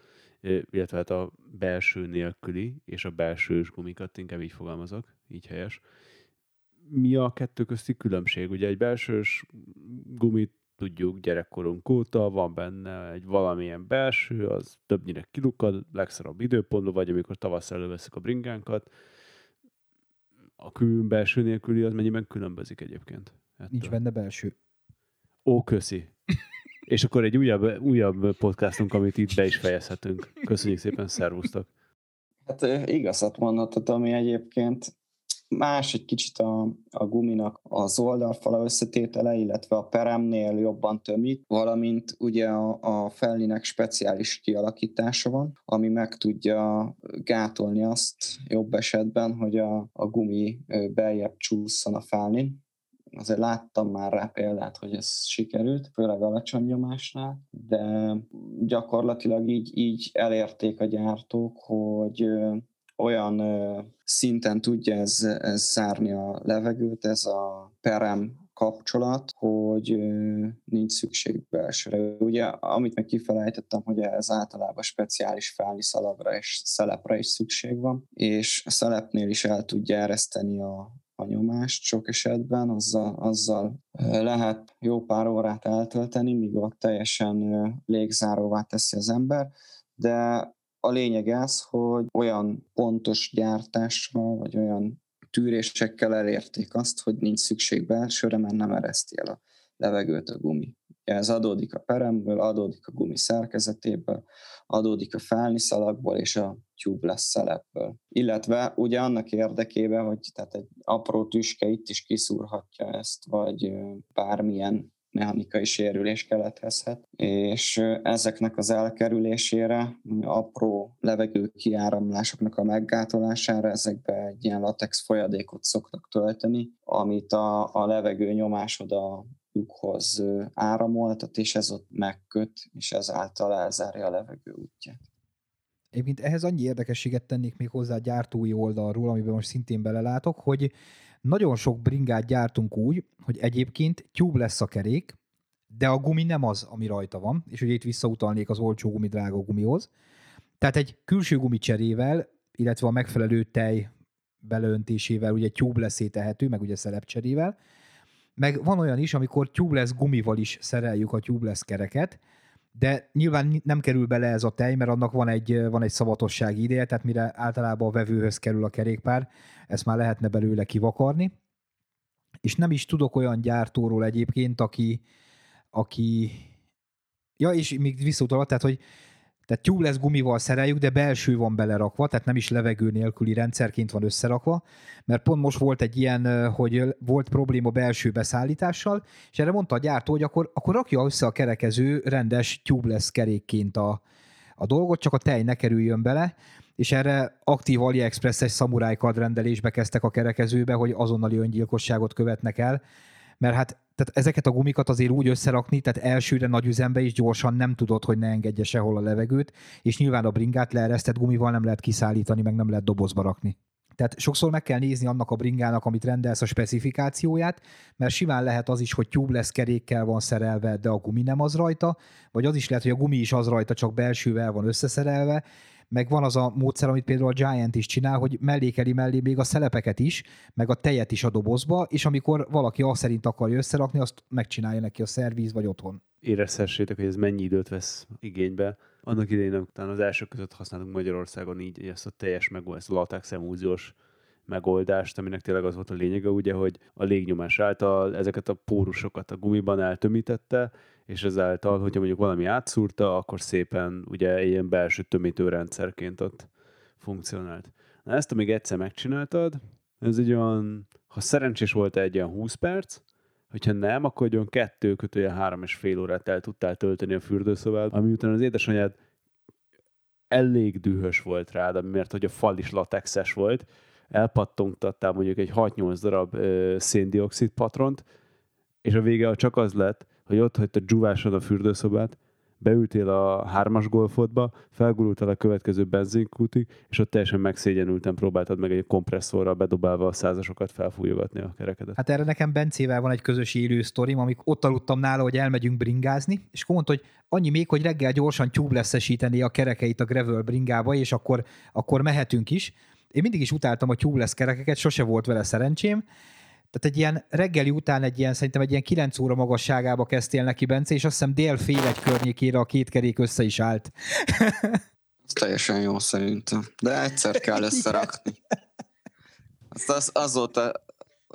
illetve hát a belső nélküli és a belsős gumikat, inkább így fogalmazok, így helyes. Mi a kettő közti különbség? Ugye egy belsős gumit tudjuk gyerekkorunk óta, van benne egy valamilyen belső, az többnyire kilukad, legszarabb időpontban, vagy amikor tavasszal előveszük a bringánkat. A kül belső nélküli az mennyiben különbözik egyébként? Ettől? Nincs benne belső. Ó, köszi. És akkor egy újabb, újabb podcastunk, amit itt be is fejezhetünk. Köszönjük szépen, szervusztok! Hát igazat mondhatod, ami egyébként más egy kicsit a, a guminak az oldalfala összetétele, illetve a peremnél jobban tömik, valamint ugye a, a fellinek speciális kialakítása van, ami meg tudja gátolni azt jobb esetben, hogy a, a gumi beljebb csúszson a felnin, azért láttam már rá példát, hogy ez sikerült, főleg alacsony nyomásnál, de gyakorlatilag így, így elérték a gyártók, hogy olyan szinten tudja ez, ez zárni a levegőt, ez a perem kapcsolat, hogy nincs szükség belsőre. Ugye, amit meg kifelejtettem, hogy ez általában speciális felni szalagra és szelepre is szükség van, és a szelepnél is el tudja ereszteni a, a nyomást sok esetben, azzal, azzal lehet jó pár órát eltölteni, míg ott teljesen légzáróvá teszi az ember, de a lényeg az, hogy olyan pontos gyártással, vagy olyan tűrésekkel elérték azt, hogy nincs szükség belsőre, mert nem ereszti el a levegőt a gumi. Ez adódik a peremből, adódik a gumi szerkezetéből, adódik a felni szalagból és a tubeless szelepből. Illetve ugye annak érdekében, hogy tehát egy apró tüske itt is kiszúrhatja ezt, vagy bármilyen mechanikai sérülés keletkezhet, és ezeknek az elkerülésére, apró levegő kiáramlásoknak a meggátolására ezekbe egy ilyen latex folyadékot szoktak tölteni, amit a, a levegő nyomás oda lyukhoz áramoltat, és ez ott megköt, és ezáltal elzárja a levegő útját. Egyébként ehhez annyi érdekességet tennék még hozzá a gyártói oldalról, amiben most szintén belelátok, hogy nagyon sok bringát gyártunk úgy, hogy egyébként tube lesz a kerék, de a gumi nem az, ami rajta van, és ugye itt visszautalnék az olcsó gumi drága gumihoz. Tehát egy külső gumi cserével, illetve a megfelelő tej beleöntésével ugye tubeless tehető, meg ugye szelepcserével, meg van olyan is, amikor tubeless gumival is szereljük a tubeless kereket, de nyilván nem kerül bele ez a tej, mert annak van egy, van egy szavatossági ideje, tehát mire általában a vevőhöz kerül a kerékpár, ezt már lehetne belőle kivakarni. És nem is tudok olyan gyártóról egyébként, aki, aki ja, és még visszautalva, tehát, hogy tehát tubeless gumival szereljük, de belső van belerakva, tehát nem is levegő nélküli rendszerként van összerakva, mert pont most volt egy ilyen, hogy volt probléma belső beszállítással, és erre mondta a gyártó, hogy akkor, akkor rakja össze a kerekező rendes tubeless kerékként a, a dolgot, csak a tej ne kerüljön bele, és erre aktív AliExpress-es szamuráj rendelésbe kezdtek a kerekezőbe, hogy azonnali öngyilkosságot követnek el, mert hát tehát ezeket a gumikat azért úgy összerakni, tehát elsőre nagy üzembe is gyorsan nem tudod, hogy ne engedje sehol a levegőt, és nyilván a bringát leeresztett gumival nem lehet kiszállítani, meg nem lehet dobozba rakni. Tehát sokszor meg kell nézni annak a bringának, amit rendelsz a specifikációját, mert simán lehet az is, hogy tubeless kerékkel van szerelve, de a gumi nem az rajta, vagy az is lehet, hogy a gumi is az rajta, csak belsővel van összeszerelve, meg van az a módszer, amit például a Giant is csinál, hogy mellékeli mellé még a szelepeket is, meg a tejet is a dobozba, és amikor valaki azt szerint akarja összerakni, azt megcsinálja neki a szervíz vagy otthon. Érezhessétek, hogy ez mennyi időt vesz igénybe. Annak idején, utána az első között használtunk Magyarországon így ezt a teljes meg ezt a latex emúziós megoldást, aminek tényleg az volt a lényege, ugye, hogy a légnyomás által ezeket a pórusokat a gumiban eltömítette, és ezáltal, hogyha mondjuk valami átszúrta, akkor szépen ugye ilyen belső tömítőrendszerként ott funkcionált. Na ezt, amíg egyszer megcsináltad, ez egy olyan, ha szerencsés volt egy olyan 20 perc, hogyha nem, akkor olyan kettő kötője három és fél órát el tudtál tölteni a fürdőszobát, ami után az édesanyád elég dühös volt rád, mert hogy a fal is latexes volt, elpattogtattál mondjuk egy 6-8 darab ö, széndiokszid patront, és a vége csak az lett, hogy ott hagyta dzsúváson a fürdőszobát, beültél a hármas golfodba, felgurultál a következő benzinkútig, és ott teljesen megszégyenülten próbáltad meg egy kompresszorral bedobálva a százasokat felfújogatni a kerekedet. Hát erre nekem Bencével van egy közös élő sztorim, amik ott aludtam nála, hogy elmegyünk bringázni, és akkor mondta, hogy annyi még, hogy reggel gyorsan tubeless a kerekeit a gravel bringába, és akkor, akkor mehetünk is. Én mindig is utáltam a tubeless kerekeket, sose volt vele szerencsém, tehát egy ilyen reggeli után egy ilyen, szerintem egy ilyen 9 óra magasságába kezdtél neki, Bence, és azt hiszem dél fél egy környékére a két kerék össze is állt. Teljesen jó szerintem. De egyszer kell összerakni. Azt az, azóta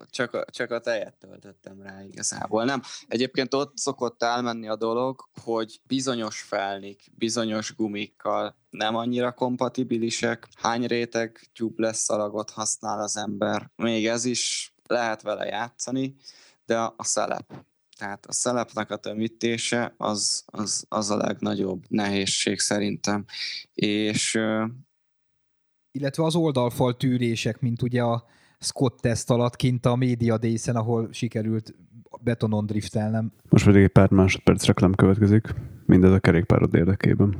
csak a, csak a tejet töltöttem rá igazából. Nem, egyébként ott szokott elmenni a dolog, hogy bizonyos felnik, bizonyos gumikkal nem annyira kompatibilisek, hány réteg tubeless szalagot használ az ember. Még ez is lehet vele játszani, de a, a szelep. Tehát a szelepnek a tömítése az, az, az a legnagyobb nehézség szerintem. És illetve az oldalfal tűrések, mint ugye a Scott teszt alatt kint a média dészen, ahol sikerült betonon driftelnem. Most pedig egy pár másodperc reklám következik, mindez a kerékpárod érdekében.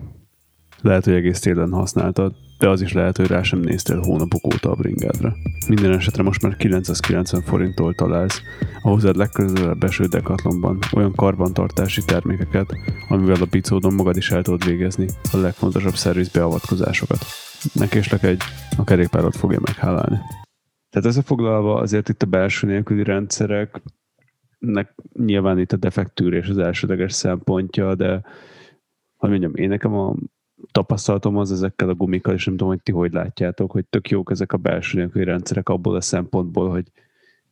Lehet, hogy egész télen használtad, de az is lehet, hogy rá sem néztél hónapok óta a bringádra. Minden esetre most már 990 forinttól találsz a hozzád legközelebb eső dekatlonban olyan karbantartási termékeket, amivel a bicódon magad is el tudod végezni a legfontosabb szervizbeavatkozásokat. Ne késlek egy, a kerékpárod fogja meghálálni. Tehát összefoglalva azért itt a belső nélküli rendszerek nek nyilván itt a defektűrés az elsődleges szempontja, de hogy mondjam, én nekem a tapasztalatom az ezekkel a gumikkal, és nem tudom, hogy ti hogy látjátok, hogy tök jók ezek a belső nélküli rendszerek abból a szempontból, hogy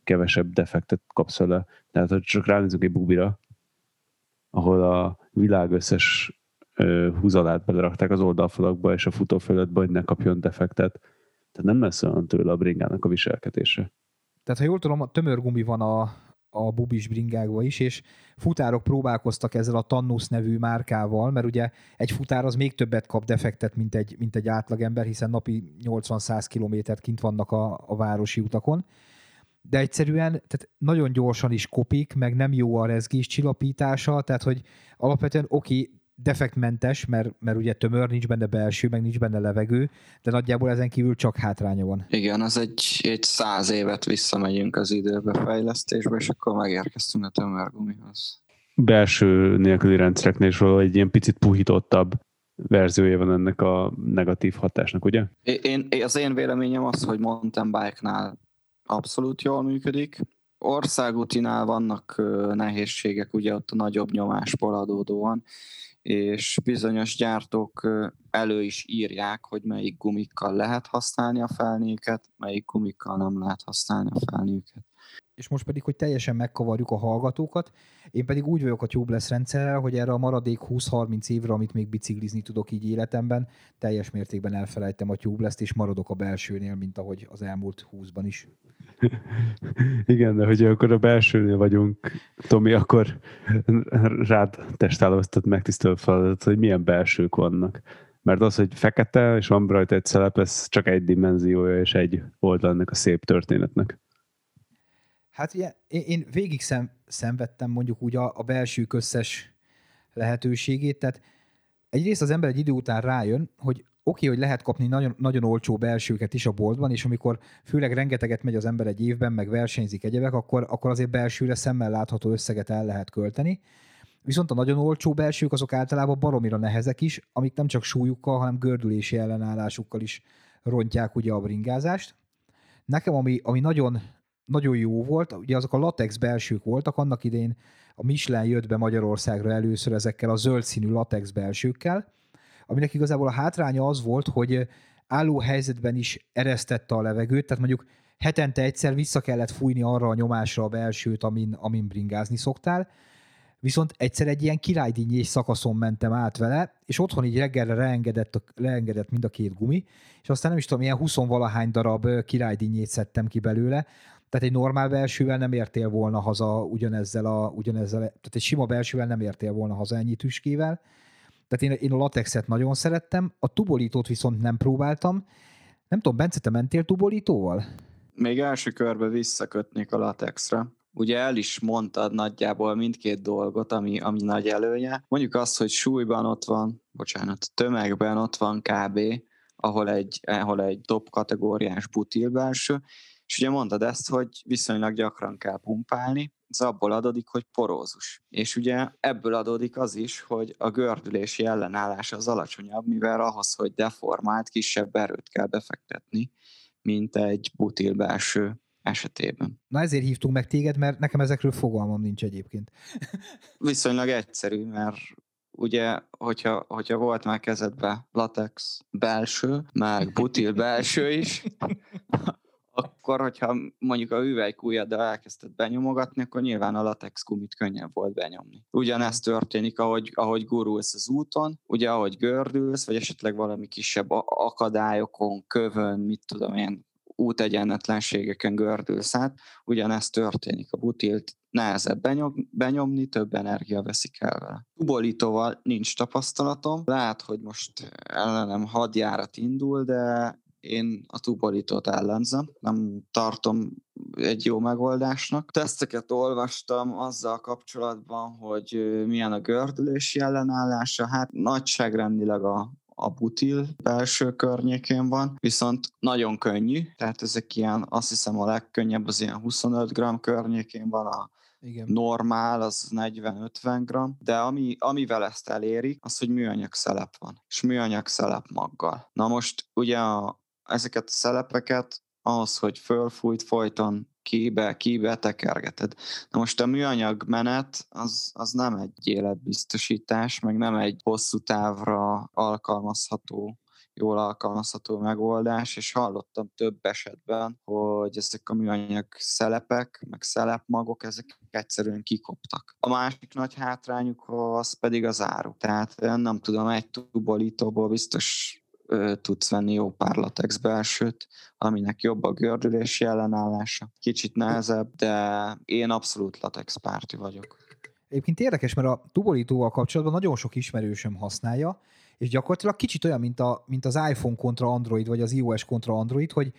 kevesebb defektet kapsz vele. Tehát, hogy csak ránézünk egy bubira, ahol a világ összes húzalát belerakták az oldalfalakba és a futóföldetbe, hogy ne kapjon defektet. Tehát nem lesz olyan tőle a bringának a viselkedése. Tehát, ha jól tudom, a tömörgumi van a, a bubis bringákba is, és futárok próbálkoztak ezzel a Tannus nevű márkával, mert ugye egy futár az még többet kap defektet, mint egy, mint egy átlagember, hiszen napi 80-100 kilométert kint vannak a, a városi utakon. De egyszerűen tehát nagyon gyorsan is kopik, meg nem jó a rezgés csillapítása, tehát hogy alapvetően oké, defektmentes, mert, mert ugye tömör, nincs benne belső, meg nincs benne levegő, de nagyjából ezen kívül csak hátránya van. Igen, az egy, egy száz évet visszamegyünk az időbe fejlesztésbe, és akkor megérkeztünk a tömörgumihoz. Belső nélküli rendszereknél is egy ilyen picit puhítottabb verziója van ennek a negatív hatásnak, ugye? Én, az én véleményem az, hogy mountain bike-nál abszolút jól működik. Országútinál vannak nehézségek, ugye ott a nagyobb nyomásból adódóan, és bizonyos gyártók elő is írják, hogy melyik gumikkal lehet használni a felnőket, melyik gumikkal nem lehet használni a felnőket. És most pedig, hogy teljesen megkavarjuk a hallgatókat, én pedig úgy vagyok a tubeless rendszerrel, hogy erre a maradék 20-30 évre, amit még biciklizni tudok így életemben, teljes mértékben elfelejtem a tubeless és maradok a belsőnél, mint ahogy az elmúlt 20-ban is. Igen, de hogyha akkor a belsőnél vagyunk, Tomi, akkor rád testálóztat megtisztelő feladat, hogy milyen belsők vannak. Mert az, hogy fekete, és van rajta egy szelep, ez csak egy dimenziója, és egy oldal ennek a szép történetnek. Hát ugye, én, végig szem, szenvedtem mondjuk úgy a, a belső összes lehetőségét, tehát egyrészt az ember egy idő után rájön, hogy oké, okay, hogy lehet kapni nagyon, nagyon olcsó belsőket is a boltban, és amikor főleg rengeteget megy az ember egy évben, meg versenyzik egyebek, akkor, akkor azért belsőre szemmel látható összeget el lehet költeni. Viszont a nagyon olcsó belsők azok általában baromira nehezek is, amik nem csak súlyukkal, hanem gördülési ellenállásukkal is rontják ugye a bringázást. Nekem, ami, ami nagyon, nagyon jó volt, ugye azok a latex belsők voltak, annak idén a Michelin jött be Magyarországra először ezekkel a zöld színű latex belsőkkel, aminek igazából a hátránya az volt, hogy álló helyzetben is eresztette a levegőt, tehát mondjuk hetente egyszer vissza kellett fújni arra a nyomásra a belsőt, amin, amin bringázni szoktál, viszont egyszer egy ilyen királydínyés szakaszon mentem át vele, és otthon így reggelre leengedett, leengedett mind a két gumi, és aztán nem is tudom, ilyen 20 valahány darab királydínyét szedtem ki belőle, Tehát egy normál belsővel nem értél volna haza ugyanezzel a, ugyanezzel, tehát egy sima belsővel nem értél volna haza ennyi tüskével. Tehát én, én a latexet nagyon szerettem, a tubolítót viszont nem próbáltam. Nem tudom, Bence, te mentél tubolítóval? Még első körbe visszakötnék a latexre. Ugye el is mondtad nagyjából mindkét dolgot, ami, ami nagy előnye. Mondjuk azt, hogy súlyban ott van, bocsánat, tömegben ott van kb., ahol egy, ahol egy top kategóriás butil belső, és ugye mondtad ezt, hogy viszonylag gyakran kell pumpálni, ez abból adódik, hogy porózus. És ugye ebből adódik az is, hogy a gördülési ellenállása az alacsonyabb, mivel ahhoz, hogy deformált, kisebb erőt kell befektetni, mint egy butil belső esetében. Na ezért hívtunk meg téged, mert nekem ezekről fogalmam nincs egyébként. Viszonylag egyszerű, mert ugye, hogyha, hogyha volt már kezedbe latex belső, meg butil belső is, akkor, hogyha mondjuk a üvelykújaddal elkezdted benyomogatni, akkor nyilván a latex gumit könnyebb volt benyomni. Ugyanezt történik, ahogy, ahogy gurulsz az úton, ugye ahogy gördülsz, vagy esetleg valami kisebb akadályokon, kövön, mit tudom én, útegyenletlenségeken gördülsz át, ugyanezt történik. A butilt nehezebb benyom, benyomni, több energia veszik el vele. Tubolítóval nincs tapasztalatom, lehet, hogy most ellenem hadjárat indul, de én a tubolítót ellenzem, nem tartom egy jó megoldásnak. Teszteket olvastam azzal kapcsolatban, hogy milyen a gördülési ellenállása, hát nagyságrendileg a, a butil belső környékén van, viszont nagyon könnyű, tehát ezek ilyen, azt hiszem a legkönnyebb az ilyen 25 g környékén van, a igen. normál, az 40-50 g, de ami, amivel ezt elérik, az, hogy műanyag szelep van, és műanyag szelep maggal. Na most ugye a, ezeket a szelepeket ahhoz, hogy fölfújt, folyton kibe, kibe tekergeted. Na most a műanyag menet az, az nem egy életbiztosítás, meg nem egy hosszú távra alkalmazható jól alkalmazható megoldás, és hallottam több esetben, hogy ezek a műanyag szelepek, meg szelepmagok, ezek egyszerűen kikoptak. A másik nagy hátrányuk az pedig az áru. Tehát nem tudom, egy tubolítóból biztos tudsz venni jó pár latex belsőt, aminek jobb a gördülési ellenállása. Kicsit nehezebb, de én abszolút latex párti vagyok. Egyébként érdekes, mert a tubolítóval kapcsolatban nagyon sok ismerősöm használja, és gyakorlatilag kicsit olyan, mint, a, mint az iPhone kontra Android, vagy az iOS kontra Android, hogy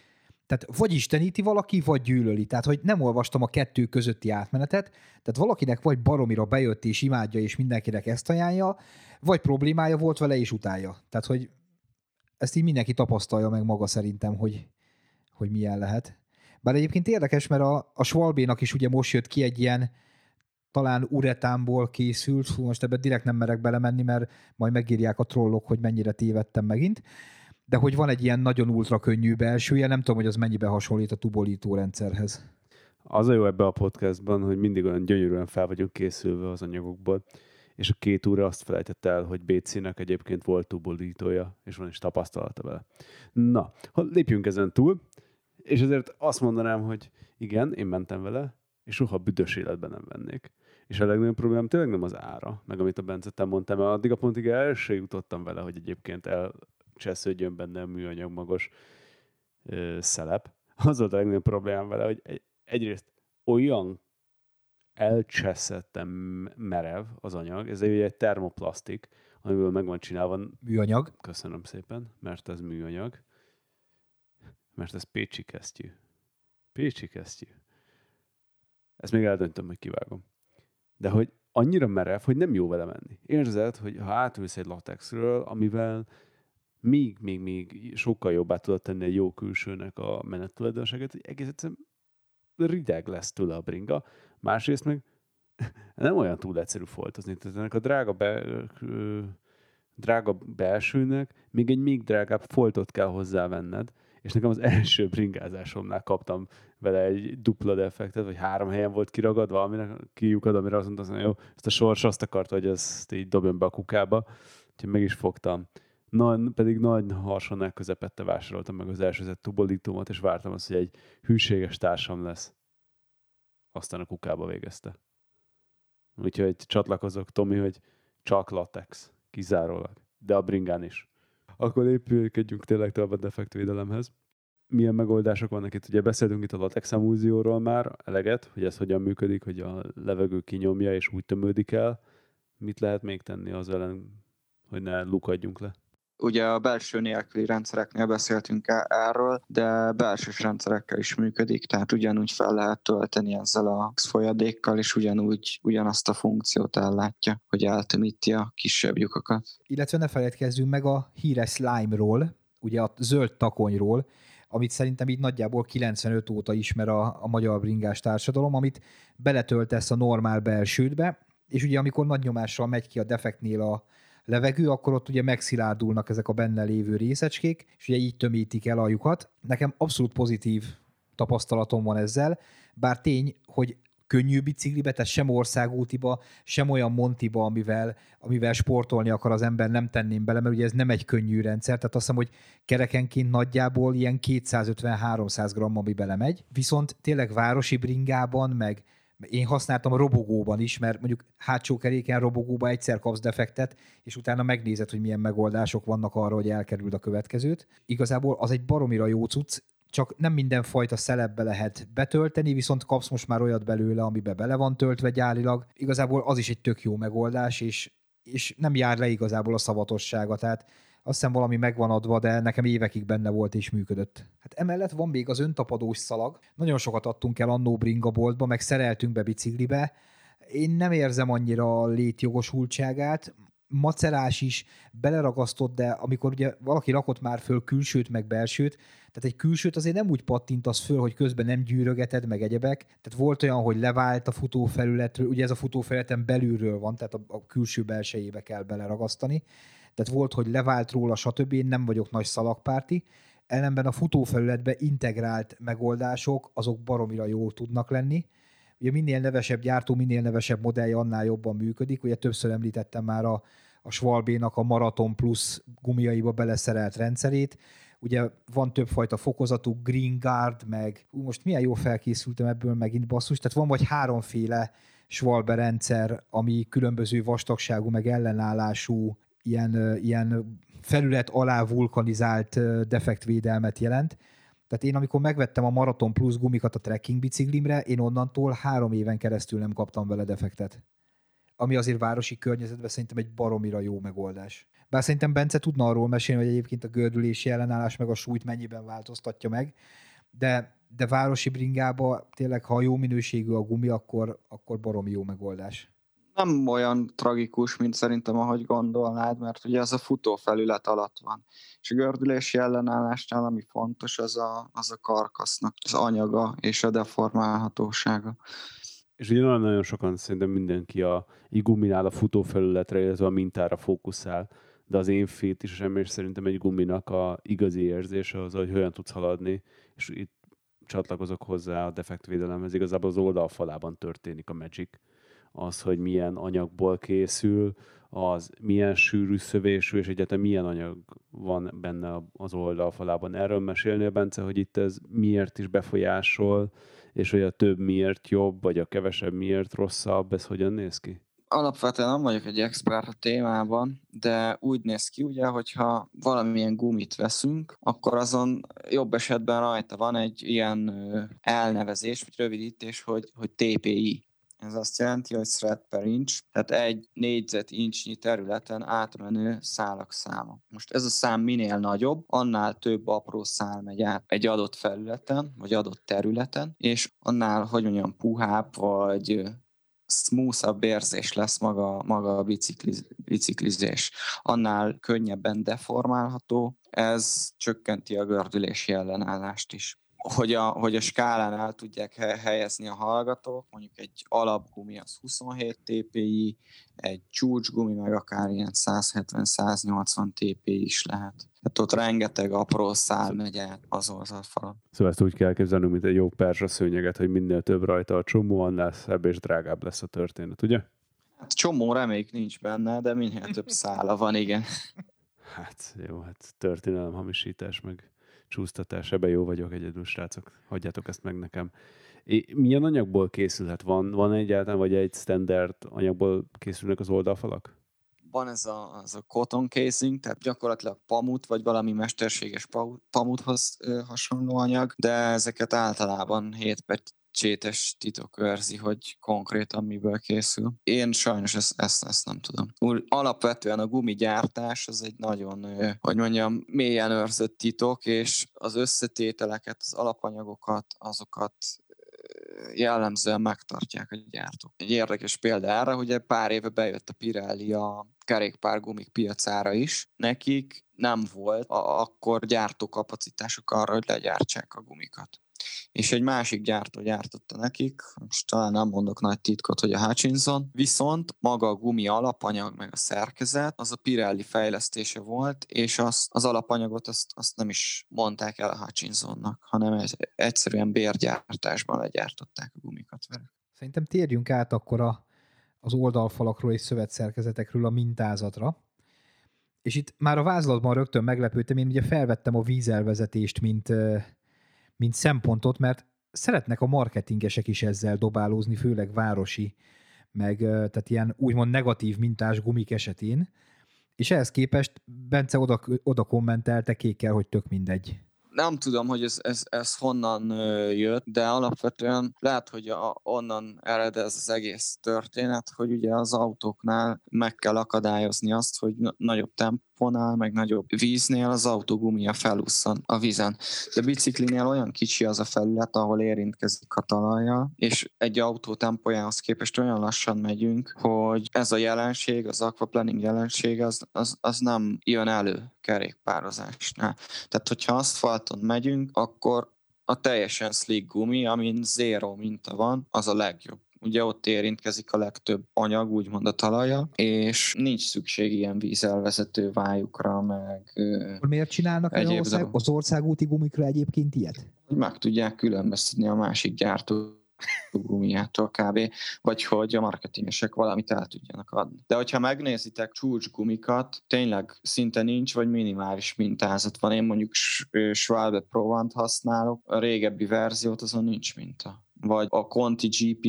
tehát vagy isteníti valaki, vagy gyűlöli. Tehát, hogy nem olvastam a kettő közötti átmenetet, tehát valakinek vagy baromira bejött és imádja, és mindenkinek ezt ajánlja, vagy problémája volt vele és utálja. Tehát, hogy ezt így mindenki tapasztalja meg maga szerintem, hogy, hogy milyen lehet. Bár egyébként érdekes, mert a, a Schwalbénak is ugye most jött ki egy ilyen, talán uretánból készült, fú, most ebbe direkt nem merek belemenni, mert majd megírják a trollok, hogy mennyire tévedtem megint, de hogy van egy ilyen nagyon ultra könnyű belsője, nem tudom, hogy az mennyibe hasonlít a tubolító rendszerhez. Az a jó ebbe a podcastban, hogy mindig olyan gyönyörűen fel vagyunk készülve az anyagokból, és a két úr azt felejtett el, hogy BC-nek egyébként volt tubolítója, és van is tapasztalata vele. Na, ha lépjünk ezen túl, és ezért azt mondanám, hogy igen, én mentem vele, és soha büdös életben nem vennék. És a legnagyobb problémám tényleg nem az ára, meg amit a Bence te mondtam, mert addig a pontig el se jutottam vele, hogy egyébként elcsesződjön benne a műanyag magos ö, szelep. Az volt a legnagyobb problémám vele, hogy egy, egyrészt olyan elcseszettem merev az anyag. Ez egy, egy termoplasztik, amiből meg van csinálva. Műanyag. Köszönöm szépen, mert ez műanyag. Mert ez pécsi kesztyű. Pécsi kesztyű. Ezt még eldöntöm, hogy kivágom. De hogy annyira merev, hogy nem jó vele menni. Érzed, hogy ha átülsz egy latexről, amivel még, még, még sokkal jobbá tudod tenni egy jó külsőnek a menet tulajdonságát, hogy egész egyszerűen rideg lesz tőle a bringa, másrészt meg nem olyan túl egyszerű foltozni. Tehát ennek a drága, be, drága belsőnek még egy még drágább foltot kell hozzávenned, és nekem az első bringázásomnál kaptam vele egy dupla defektet, vagy három helyen volt kiragadva, aminek kiukad, amire azt mondta, hogy jó, ezt a sors azt akarta, hogy ezt így dobjon be a kukába, úgyhogy meg is fogtam. Na, pedig nagy harsonnál közepette vásároltam meg az első tubolítómat, és vártam azt, hogy egy hűséges társam lesz aztán a kukába végezte. Úgyhogy csatlakozok, Tomi, hogy csak latex, kizárólag, de a bringán is. Akkor épülkedjünk tényleg tovább a defektvédelemhez. milyen megoldások vannak itt? Ugye beszéltünk itt a latex emulzióról már eleget, hogy ez hogyan működik, hogy a levegő kinyomja és úgy tömődik el. Mit lehet még tenni az ellen, hogy ne lukadjunk le? Ugye a belső nélküli rendszereknél beszéltünk erről, de belsős rendszerekkel is működik, tehát ugyanúgy fel lehet tölteni ezzel a folyadékkal, és ugyanúgy ugyanazt a funkciót ellátja, hogy eltömíti a kisebb lyukakat. Illetve ne feledkezzünk meg a híres slime-ról, ugye a zöld takonyról, amit szerintem így nagyjából 95 óta ismer a, a magyar bringás társadalom, amit beletöltesz a normál belsődbe, és ugye amikor nagy nyomással megy ki a defektnél a levegő, akkor ott ugye megszilárdulnak ezek a benne lévő részecskék, és ugye így tömítik el aljukat. Nekem abszolút pozitív tapasztalatom van ezzel, bár tény, hogy könnyű biciklibe, tehát sem országútiba, sem olyan montiba, amivel, amivel sportolni akar az ember, nem tenném bele, mert ugye ez nem egy könnyű rendszer, tehát azt hiszem, hogy kerekenként nagyjából ilyen 250-300 gram, ami belemegy, viszont tényleg városi bringában, meg én használtam a robogóban is, mert mondjuk hátsó keréken robogóba egyszer kapsz defektet, és utána megnézed, hogy milyen megoldások vannak arra, hogy elkerüld a következőt. Igazából az egy baromira jó cucc, csak nem minden fajta szelebbe lehet betölteni, viszont kapsz most már olyat belőle, amiben bele van töltve gyárilag. Igazából az is egy tök jó megoldás, és, és nem jár le igazából a szavatossága, tehát azt hiszem valami megvan adva, de nekem évekig benne volt és működött. Hát emellett van még az öntapadós szalag. Nagyon sokat adtunk el annó bringa boltba, meg szereltünk be biciklibe. Én nem érzem annyira a létjogosultságát, macerás is beleragasztott, de amikor ugye valaki rakott már föl külsőt meg belsőt, tehát egy külsőt azért nem úgy pattintasz föl, hogy közben nem gyűrögeted meg egyebek. Tehát volt olyan, hogy levált a futófelületről, ugye ez a futófelületen belülről van, tehát a, külső belsejébe kell beleragasztani. Tehát volt, hogy levált róla, stb. Én nem vagyok nagy szalagpárti. Ellenben a futófelületbe integrált megoldások, azok baromira jól tudnak lenni. Ugye minél nevesebb gyártó, minél nevesebb modellje, annál jobban működik. Ugye többször említettem már a, a Schwalbénak a Marathon Plus gumiaiba beleszerelt rendszerét. Ugye van többfajta fokozatú, Green Guard, meg ú, most milyen jó felkészültem ebből megint basszus, tehát van vagy háromféle Schwalbe rendszer, ami különböző vastagságú, meg ellenállású ilyen, ilyen felület alá vulkanizált defektvédelmet jelent. Tehát én amikor megvettem a Marathon Plus gumikat a trekking biciklimre, én onnantól három éven keresztül nem kaptam vele defektet. Ami azért városi környezetben szerintem egy baromira jó megoldás. Bár szerintem Bence tudna arról mesélni, hogy egyébként a gördülési ellenállás meg a súlyt mennyiben változtatja meg, de, de városi bringába tényleg, ha jó minőségű a gumi, akkor, akkor baromi jó megoldás nem olyan tragikus, mint szerintem, ahogy gondolnád, mert ugye az a futó felület alatt van. És a gördülési ellenállásnál, ami fontos, az a, az a karkasznak az anyaga és a deformálhatósága. És ugye nagyon-nagyon sokan szerintem mindenki a iguminál a futófelületre, illetve a mintára fókuszál, de az én fétisem és szerintem egy guminak a igazi érzése az, hogy hogyan tudsz haladni, és itt csatlakozok hozzá a defektvédelemhez, igazából az oldalfalában történik a magic az, hogy milyen anyagból készül, az milyen sűrű szövésű, és egyáltalán milyen anyag van benne az oldalfalában. Erről mesélnél, Bence, hogy itt ez miért is befolyásol, és hogy a több miért jobb, vagy a kevesebb miért rosszabb, ez hogyan néz ki? Alapvetően nem vagyok egy expert a témában, de úgy néz ki ugye, hogyha valamilyen gumit veszünk, akkor azon jobb esetben rajta van egy ilyen elnevezés, vagy rövidítés, hogy, hogy TPI. Ez azt jelenti, hogy thread per inch, tehát egy négyzet inchnyi területen átmenő szálak száma. Most ez a szám minél nagyobb, annál több apró szál megy át egy adott felületen, vagy adott területen, és annál, hogy mondjam, puhább, vagy smoothabb érzés lesz maga, maga a bicikliz, biciklizés. Annál könnyebben deformálható, ez csökkenti a gördülési ellenállást is hogy a, hogy a skálán el tudják helyezni a hallgatók, mondjuk egy alapgumi az 27 TPI, egy csúcsgumi meg akár ilyen 170-180 TPI is lehet. Tehát ott rengeteg apró szál megy át az oldalfalon. Szóval ezt úgy kell képzelnünk, mint egy jó perzsa szőnyeget, hogy minél több rajta a csomó, annál szebb és drágább lesz a történet, ugye? Hát csomó remék nincs benne, de minél több szála van, igen. Hát jó, hát történelem hamisítás meg csúsztatás, ebben jó vagyok egyedül, srácok. Hagyjátok ezt meg nekem. É, milyen anyagból készülhet? Van, van egyáltalán, vagy egy standard anyagból készülnek az oldalfalak? van ez a, az a cotton casing, tehát gyakorlatilag pamut, vagy valami mesterséges pamuthoz hasonló anyag, de ezeket általában 7 csétes titok őrzi, hogy konkrétan miből készül. Én sajnos ezt, ezt, ezt nem tudom. Úgy, alapvetően a gumigyártás az egy nagyon, hogy mondjam, mélyen őrzött titok, és az összetételeket, az alapanyagokat, azokat jellemzően megtartják a gyártók. Egy érdekes példa erre, hogy pár éve bejött a Pirelli a kerékpárgumik piacára is. Nekik nem volt a, akkor gyártókapacitásuk arra, hogy legyártsák a gumikat és egy másik gyártó gyártotta nekik, most talán nem mondok nagy titkot, hogy a Hutchinson, viszont maga a gumi alapanyag, meg a szerkezet, az a Pirelli fejlesztése volt, és az, az alapanyagot azt, azt nem is mondták el a Hutchinsonnak, hanem egyszerűen bérgyártásban legyártották a gumikat vele. Szerintem térjünk át akkor a, az oldalfalakról és szövetszerkezetekről a mintázatra. És itt már a vázlatban rögtön meglepődtem, én ugye felvettem a vízelvezetést, mint mint szempontot, mert szeretnek a marketingesek is ezzel dobálózni, főleg városi, meg tehát ilyen úgymond negatív mintás gumik esetén, és ehhez képest Bence oda, oda kommentelte kékkel, hogy tök mindegy. Nem tudom, hogy ez, ez, ez honnan jött, de alapvetően lehet, hogy a, onnan ered ez az egész történet, hogy ugye az autóknál meg kell akadályozni azt, hogy nagyobb temp tempónál, meg nagyobb víznél az autógumia felúszan a vízen. De biciklinél olyan kicsi az a felület, ahol érintkezik a talaja, és egy autó tempójához képest olyan lassan megyünk, hogy ez a jelenség, az aquaplaning jelenség, az, az, az nem jön elő kerékpározásnál. Tehát, hogyha aszfalton megyünk, akkor a teljesen slick gumi, amin zero minta van, az a legjobb ugye ott érintkezik a legtöbb anyag, úgymond a talaja, és nincs szükség ilyen vízelvezető vájukra, meg... Miért csinálnak egyéb ország, az országúti gumikra egyébként ilyet? Hogy meg tudják különböztetni a másik gyártó gumiától kb. Vagy hogy a marketingesek valamit el tudjanak adni. De hogyha megnézitek csúcsgumikat, tényleg szinte nincs, vagy minimális mintázat van. Én mondjuk Schwalbe Provant használok, a régebbi verziót azon nincs minta vagy a Conti GP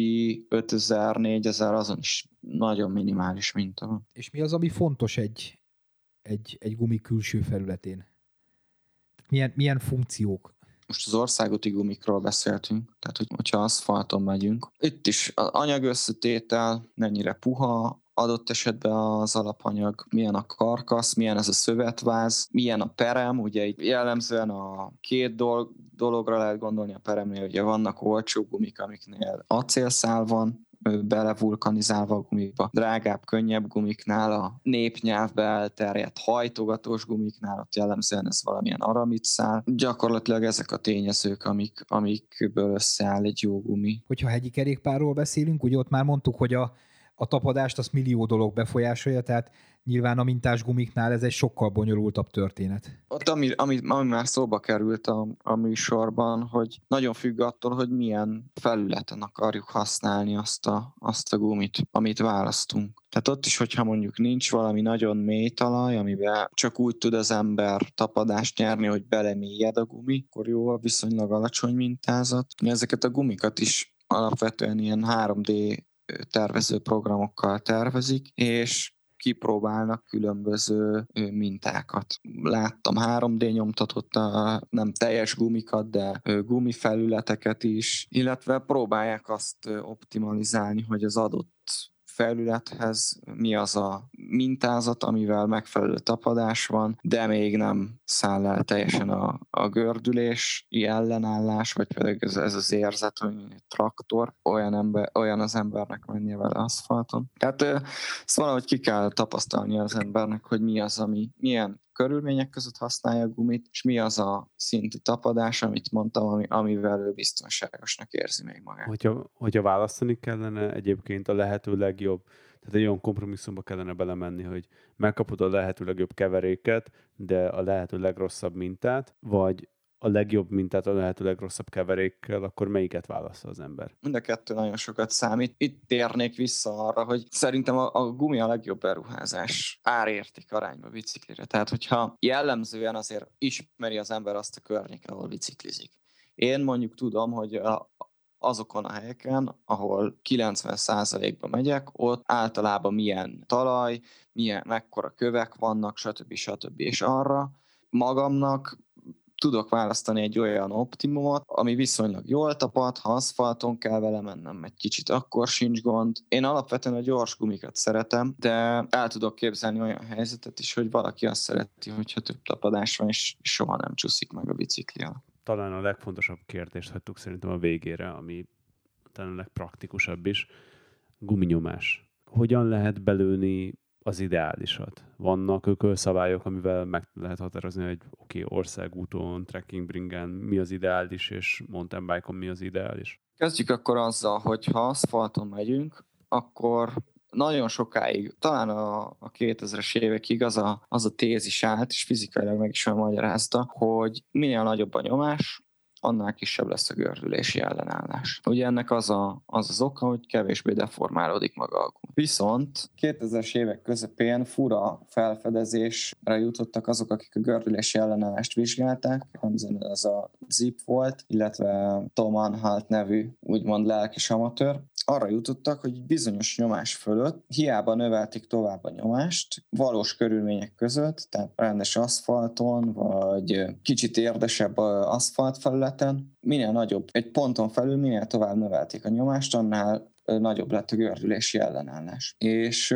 5000, 4000, azon is nagyon minimális minta van. És mi az, ami fontos egy, egy, egy gumi külső felületén? Milyen, milyen funkciók? Most az országúti gumikról beszéltünk, tehát hogy, hogyha aszfalton megyünk. Itt is az anyagösszetétel, mennyire puha, adott esetben az alapanyag, milyen a karkasz, milyen ez a szövetváz, milyen a perem, ugye itt jellemzően a két dolog, dologra lehet gondolni a peremnél, ugye vannak olcsó gumik, amiknél acélszál van, bele vulkanizálva a gumikba. Drágább, könnyebb gumiknál, a népnyelvbe elterjedt hajtogatós gumiknál, ott jellemzően ez valamilyen aramidszál. Gyakorlatilag ezek a tényezők, amik, amikből összeáll egy jó gumi. Hogyha hegyi kerékpárról beszélünk, ugye ott már mondtuk, hogy a a tapadást az millió dolog befolyásolja, tehát nyilván a mintás gumiknál ez egy sokkal bonyolultabb történet. Ott, ami, ami, ami már szóba került a, a műsorban, hogy nagyon függ attól, hogy milyen felületen akarjuk használni azt a, azt a gumit, amit választunk. Tehát ott is, hogyha mondjuk nincs valami nagyon mély talaj, amiben csak úgy tud az ember tapadást nyerni, hogy belemélyed a gumi, akkor jó a viszonylag alacsony mintázat. Ezeket a gumikat is alapvetően ilyen 3D tervező programokkal tervezik, és kipróbálnak különböző mintákat. Láttam 3D nyomtatott, nem teljes gumikat, de gumifelületeket is, illetve próbálják azt optimalizálni, hogy az adott felülethez mi az a mintázat, amivel megfelelő tapadás van, de még nem száll el teljesen a, a gördülési ellenállás, vagy pedig ez, ez az érzet, hogy traktor, olyan, ember, olyan az embernek mennie vele aszfalton. Tehát ezt valahogy ki kell tapasztalni az embernek, hogy mi az, ami, milyen körülmények között használja a gumit, és mi az a szintű tapadás, amit mondtam, ami, amivel ő biztonságosnak érzi még magát. Hogyha, hogyha választani kellene egyébként a lehető legjobb, tehát egy olyan kompromisszumba kellene belemenni, hogy megkapod a lehető legjobb keveréket, de a lehető legrosszabb mintát, vagy a legjobb mintát a lehető legrosszabb keverékkel, akkor melyiket választ az ember? Mind a kettő nagyon sokat számít. Itt térnék vissza arra, hogy szerintem a, a gumi a legjobb beruházás árérték arányba biciklire. Tehát, hogyha jellemzően azért ismeri az ember azt a környéket, ahol biciklizik. Én mondjuk tudom, hogy a, azokon a helyeken, ahol 90%-ban megyek, ott általában milyen talaj, milyen, mekkora kövek vannak, stb. stb. És arra magamnak tudok választani egy olyan optimumot, ami viszonylag jól tapad, ha aszfalton kell vele mennem egy kicsit, akkor sincs gond. Én alapvetően a gyors gumikat szeretem, de el tudok képzelni olyan helyzetet is, hogy valaki azt szereti, hogyha több tapadás van, és soha nem csúszik meg a biciklia. Talán a legfontosabb kérdést hagytuk szerintem a végére, ami talán a legpraktikusabb is. Guminyomás. Hogyan lehet belőni az ideálisat? Vannak ökölszabályok, amivel meg lehet határozni, hogy oké, okay, országúton, trekkingbringen mi az ideális, és mountain bike-on mi az ideális? Kezdjük akkor azzal, hogy ha aszfalton megyünk, akkor nagyon sokáig, talán a, a 2000-es évekig az a, az a tézis állt, és fizikailag meg is magyarázta, hogy minél nagyobb a nyomás, annál kisebb lesz a gördülési ellenállás. Ugye ennek az a, az, az oka, hogy kevésbé deformálódik maga a gumi. Viszont 2000-es évek közepén fura felfedezésre jutottak azok, akik a gördülési ellenállást vizsgálták, az a Zip volt, illetve Tom Anhalt nevű úgymond lelkis amatőr, arra jutottak, hogy bizonyos nyomás fölött hiába növelték tovább a nyomást, valós körülmények között, tehát rendes aszfalton, vagy kicsit érdesebb aszfalt felületen, minél nagyobb, egy ponton felül minél tovább növelték a nyomást, annál nagyobb lett a gördülési ellenállás. És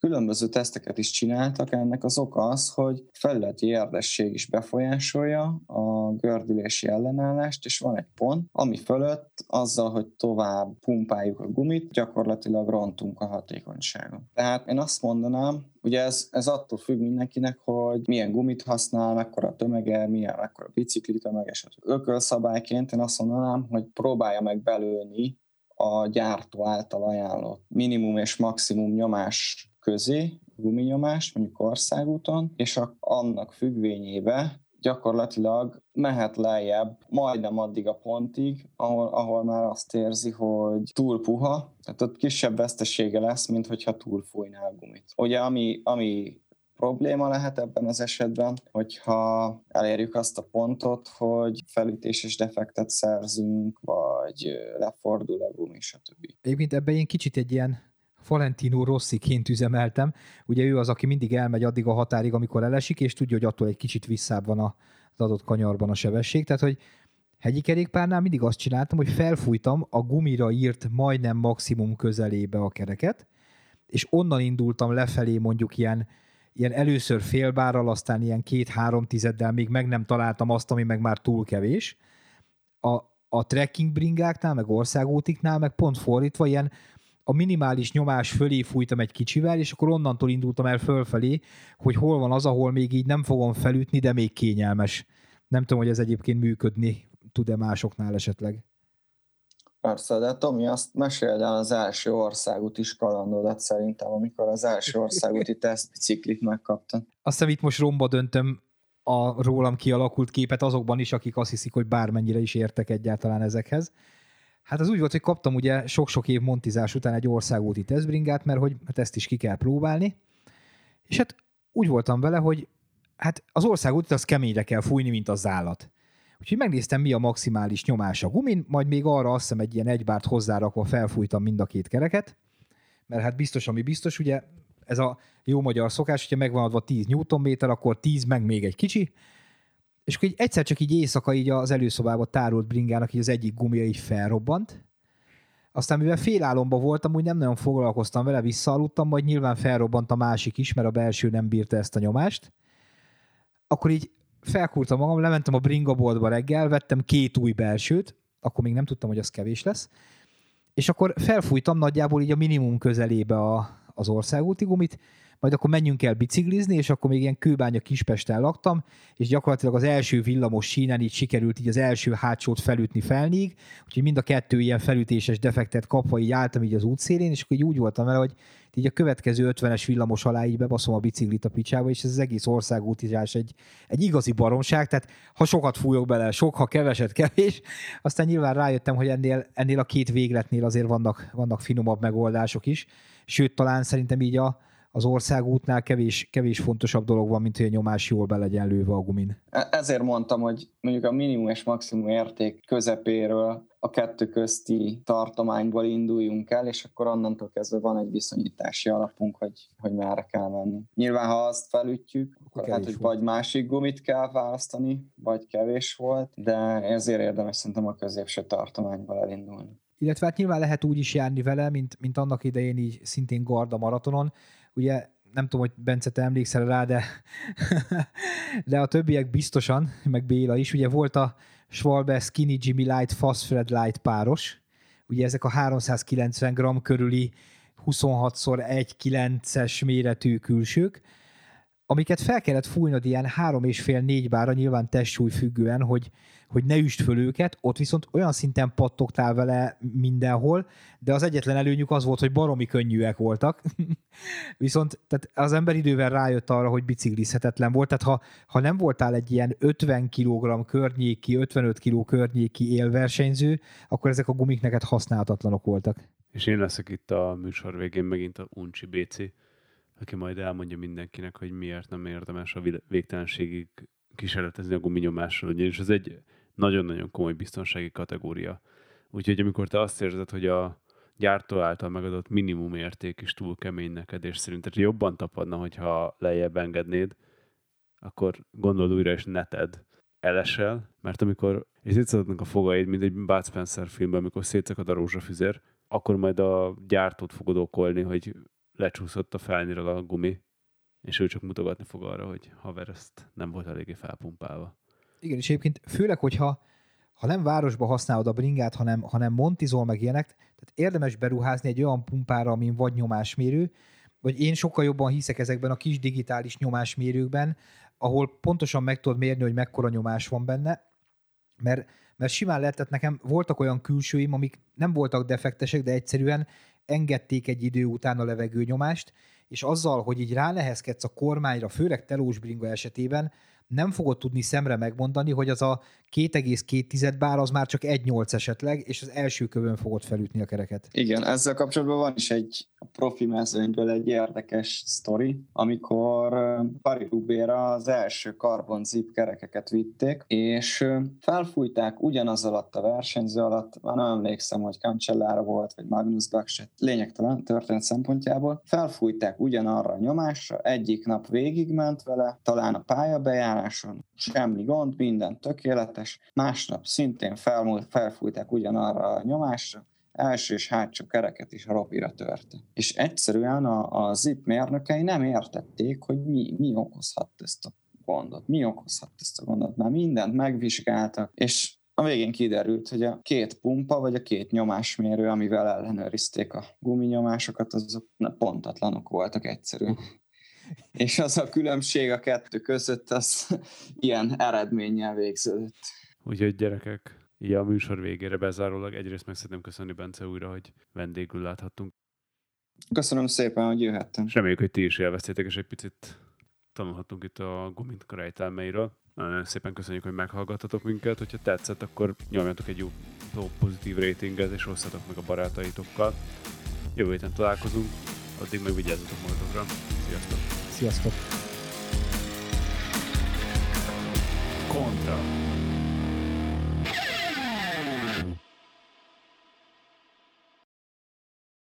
különböző teszteket is csináltak, ennek az oka az, hogy felületi érdesség is befolyásolja a gördülési ellenállást, és van egy pont, ami fölött azzal, hogy tovább pumpáljuk a gumit, gyakorlatilag rontunk a hatékonyságon. Tehát én azt mondanám, Ugye ez, ez attól függ mindenkinek, hogy milyen gumit használ, mekkora a tömege, milyen, mekkora bicikli tömege, stb. Ökölszabályként én azt mondanám, hogy próbálja meg belőni a gyártó által ajánlott minimum és maximum nyomás közé, guminyomás, mondjuk országúton, és a, annak függvényébe gyakorlatilag mehet lejjebb majdnem addig a pontig, ahol, ahol már azt érzi, hogy túl puha, tehát ott kisebb vesztesége lesz, mint hogyha túl fújná a gumit. Ugye ami, ami probléma lehet ebben az esetben, hogyha elérjük azt a pontot, hogy felütéses defektet szerzünk, vagy lefordul a gumi, stb. Egyébként ebben én kicsit egy ilyen Valentino Rossiként üzemeltem. Ugye ő az, aki mindig elmegy addig a határig, amikor elesik, és tudja, hogy attól egy kicsit visszább van az adott kanyarban a sebesség. Tehát, hogy hegyi kerékpárnál mindig azt csináltam, hogy felfújtam a gumira írt majdnem maximum közelébe a kereket, és onnan indultam lefelé mondjuk ilyen, ilyen először félbárral, aztán ilyen két-három tizeddel, még meg nem találtam azt, ami meg már túl kevés. A, a trekking bringáknál, meg országútiknál, meg pont fordítva, ilyen a minimális nyomás fölé fújtam egy kicsivel, és akkor onnantól indultam el fölfelé, hogy hol van az, ahol még így nem fogom felütni, de még kényelmes. Nem tudom, hogy ez egyébként működni tud-e másoknál esetleg. Persze, de Tomi, azt meséld el az első is kalandodat szerintem, amikor az első országúti tesztbiciklit megkaptad. Aztán itt most romba döntöm a rólam kialakult képet azokban is, akik azt hiszik, hogy bármennyire is értek egyáltalán ezekhez. Hát az úgy volt, hogy kaptam ugye sok-sok év montizás után egy országúti tesztbringát, mert hogy hát ezt is ki kell próbálni. És hát úgy voltam vele, hogy hát az országútit az keményre kell fújni, mint az állat. Úgyhogy megnéztem, mi a maximális nyomás a gumin, majd még arra azt hiszem egy ilyen egybárt hozzárakva felfújtam mind a két kereket, mert hát biztos, ami biztos, ugye ez a jó magyar szokás, hogyha megvan adva 10 Nm, akkor 10 meg még egy kicsi, és akkor így egyszer csak így éjszaka így az előszobába tárult bringának így az egyik gumia így felrobbant, aztán mivel félálomba voltam, úgy nem nagyon foglalkoztam vele, visszaaludtam, majd nyilván felrobbant a másik is, mert a belső nem bírta ezt a nyomást. Akkor így felkúrtam magam, lementem a bringa boltba reggel, vettem két új belsőt, akkor még nem tudtam, hogy az kevés lesz, és akkor felfújtam nagyjából így a minimum közelébe a, az országúti gumit, majd akkor menjünk el biciklizni, és akkor még ilyen kőbánya Kispesten laktam, és gyakorlatilag az első villamos sínen így sikerült így az első hátsót felütni felnig, úgyhogy mind a kettő ilyen felütéses defektet kapva így álltam így az útszélén, és akkor így úgy voltam vele, hogy így a következő 50-es villamos alá így bebaszom a biciklit a picsába, és ez az egész országútizás egy, egy igazi baromság, tehát ha sokat fújok bele, sok, ha keveset, kevés, aztán nyilván rájöttem, hogy ennél, ennél a két végletnél azért vannak, vannak finomabb megoldások is, sőt talán szerintem így a, az országútnál kevés, kevés fontosabb dolog van, mint hogy a nyomás jól be legyen lőve a gumin. E- ezért mondtam, hogy mondjuk a minimum és maximum érték közepéről a kettő közti tartományból induljunk el, és akkor onnantól kezdve van egy viszonyítási alapunk, hogy, hogy merre kell menni. Nyilván, ha azt felütjük, akkor lehet, hogy volt. vagy másik gumit kell választani, vagy kevés volt, de ezért érdemes szerintem a középső tartományból elindulni. Illetve hát nyilván lehet úgy is járni vele, mint, mint annak idején így szintén Garda maratonon. Ugye nem tudom, hogy Bence, te emlékszel rá, de, de a többiek biztosan, meg Béla is, ugye volt a Schwalbe Skinny Jimmy Light Fast Fred Light páros, ugye ezek a 390 g körüli 26x1,9-es méretű külsők, amiket fel kellett fújnod ilyen három és fél négy bára, nyilván testsúly függően, hogy, hogy ne üst föl őket, ott viszont olyan szinten pattogtál vele mindenhol, de az egyetlen előnyük az volt, hogy baromi könnyűek voltak. viszont tehát az ember idővel rájött arra, hogy biciklizhetetlen volt, tehát ha, ha nem voltál egy ilyen 50 kg környéki, 55 kg környéki élversenyző, akkor ezek a gumik neked használhatatlanok voltak. És én leszek itt a műsor végén megint a Uncsi BC, aki majd elmondja mindenkinek, hogy miért nem érdemes a végtelenségig kísérletezni a guminyomással, ugyanis ez egy nagyon-nagyon komoly biztonsági kategória. Úgyhogy amikor te azt érzed, hogy a gyártó által megadott minimum érték is túl kemény neked, és szerinted jobban tapadna, hogyha lejjebb engednéd, akkor gondold újra, és neted elesel, mert amikor és szétszadnak a fogaid, mint egy Bud Spencer filmben, amikor szétszakad a rózsafüzér, akkor majd a gyártót fogod okolni, hogy lecsúszott a felniről a gumi, és ő csak mutogatni fog arra, hogy haver, ezt nem volt eléggé felpumpálva. Igen, és egyébként főleg, hogyha ha nem városba használod a bringát, hanem, hanem montizol meg ilyenek, tehát érdemes beruházni egy olyan pumpára, amin vagy nyomásmérő, vagy én sokkal jobban hiszek ezekben a kis digitális nyomásmérőkben, ahol pontosan meg tudod mérni, hogy mekkora nyomás van benne, mert, mert simán lehetett nekem, voltak olyan külsőim, amik nem voltak defektesek, de egyszerűen engedték egy idő után a levegőnyomást, és azzal, hogy így ránehezkedsz a kormányra, főleg telós bringa esetében, nem fogod tudni szemre megmondani, hogy az a 2,2 bár az már csak 1,8 esetleg, és az első kövön fogod felütni a kereket. Igen, ezzel kapcsolatban van is egy profi mezőnyből egy érdekes sztori, amikor Paris-Roubaix-ra az első carbon zip kerekeket vitték, és felfújták ugyanaz alatt a versenyző alatt, már nem emlékszem, hogy Cancellara volt, vagy Magnus Bakset, lényegtelen történet szempontjából, felfújták ugyanarra a nyomásra, egyik nap végigment vele, talán a pályabejáráson, semmi gond, minden tökéletes, másnap szintén felmúlt, felfújták ugyanarra a nyomásra, első és hátsó kereket is ropira törte. És egyszerűen a, a ZIP mérnökei nem értették, hogy mi, mi okozhat ezt a gondot, mi okozhat ezt a gondot. Már mindent megvizsgáltak, és a végén kiderült, hogy a két pumpa, vagy a két nyomásmérő, amivel ellenőrizték a guminyomásokat, azok pontatlanok voltak egyszerűen. És az a különbség a kettő között, az ilyen eredménnyel végződött. Úgyhogy gyerekek, így a műsor végére bezárólag egyrészt meg szeretném köszönni Bence újra, hogy vendégül láthattunk. Köszönöm szépen, hogy jöhettem. És reméljük, hogy ti is élveztétek, és egy picit tanulhatunk itt a gumint. Nagyon szépen köszönjük, hogy meghallgattatok minket. Hogyha tetszett, akkor nyomjatok egy jó pozitív ratinget, és osszatok meg a barátaitokkal. Jövő héten találkozunk, addig meg vigyázzatok magatokra. Sziasztok! Sziasztok! Kontra!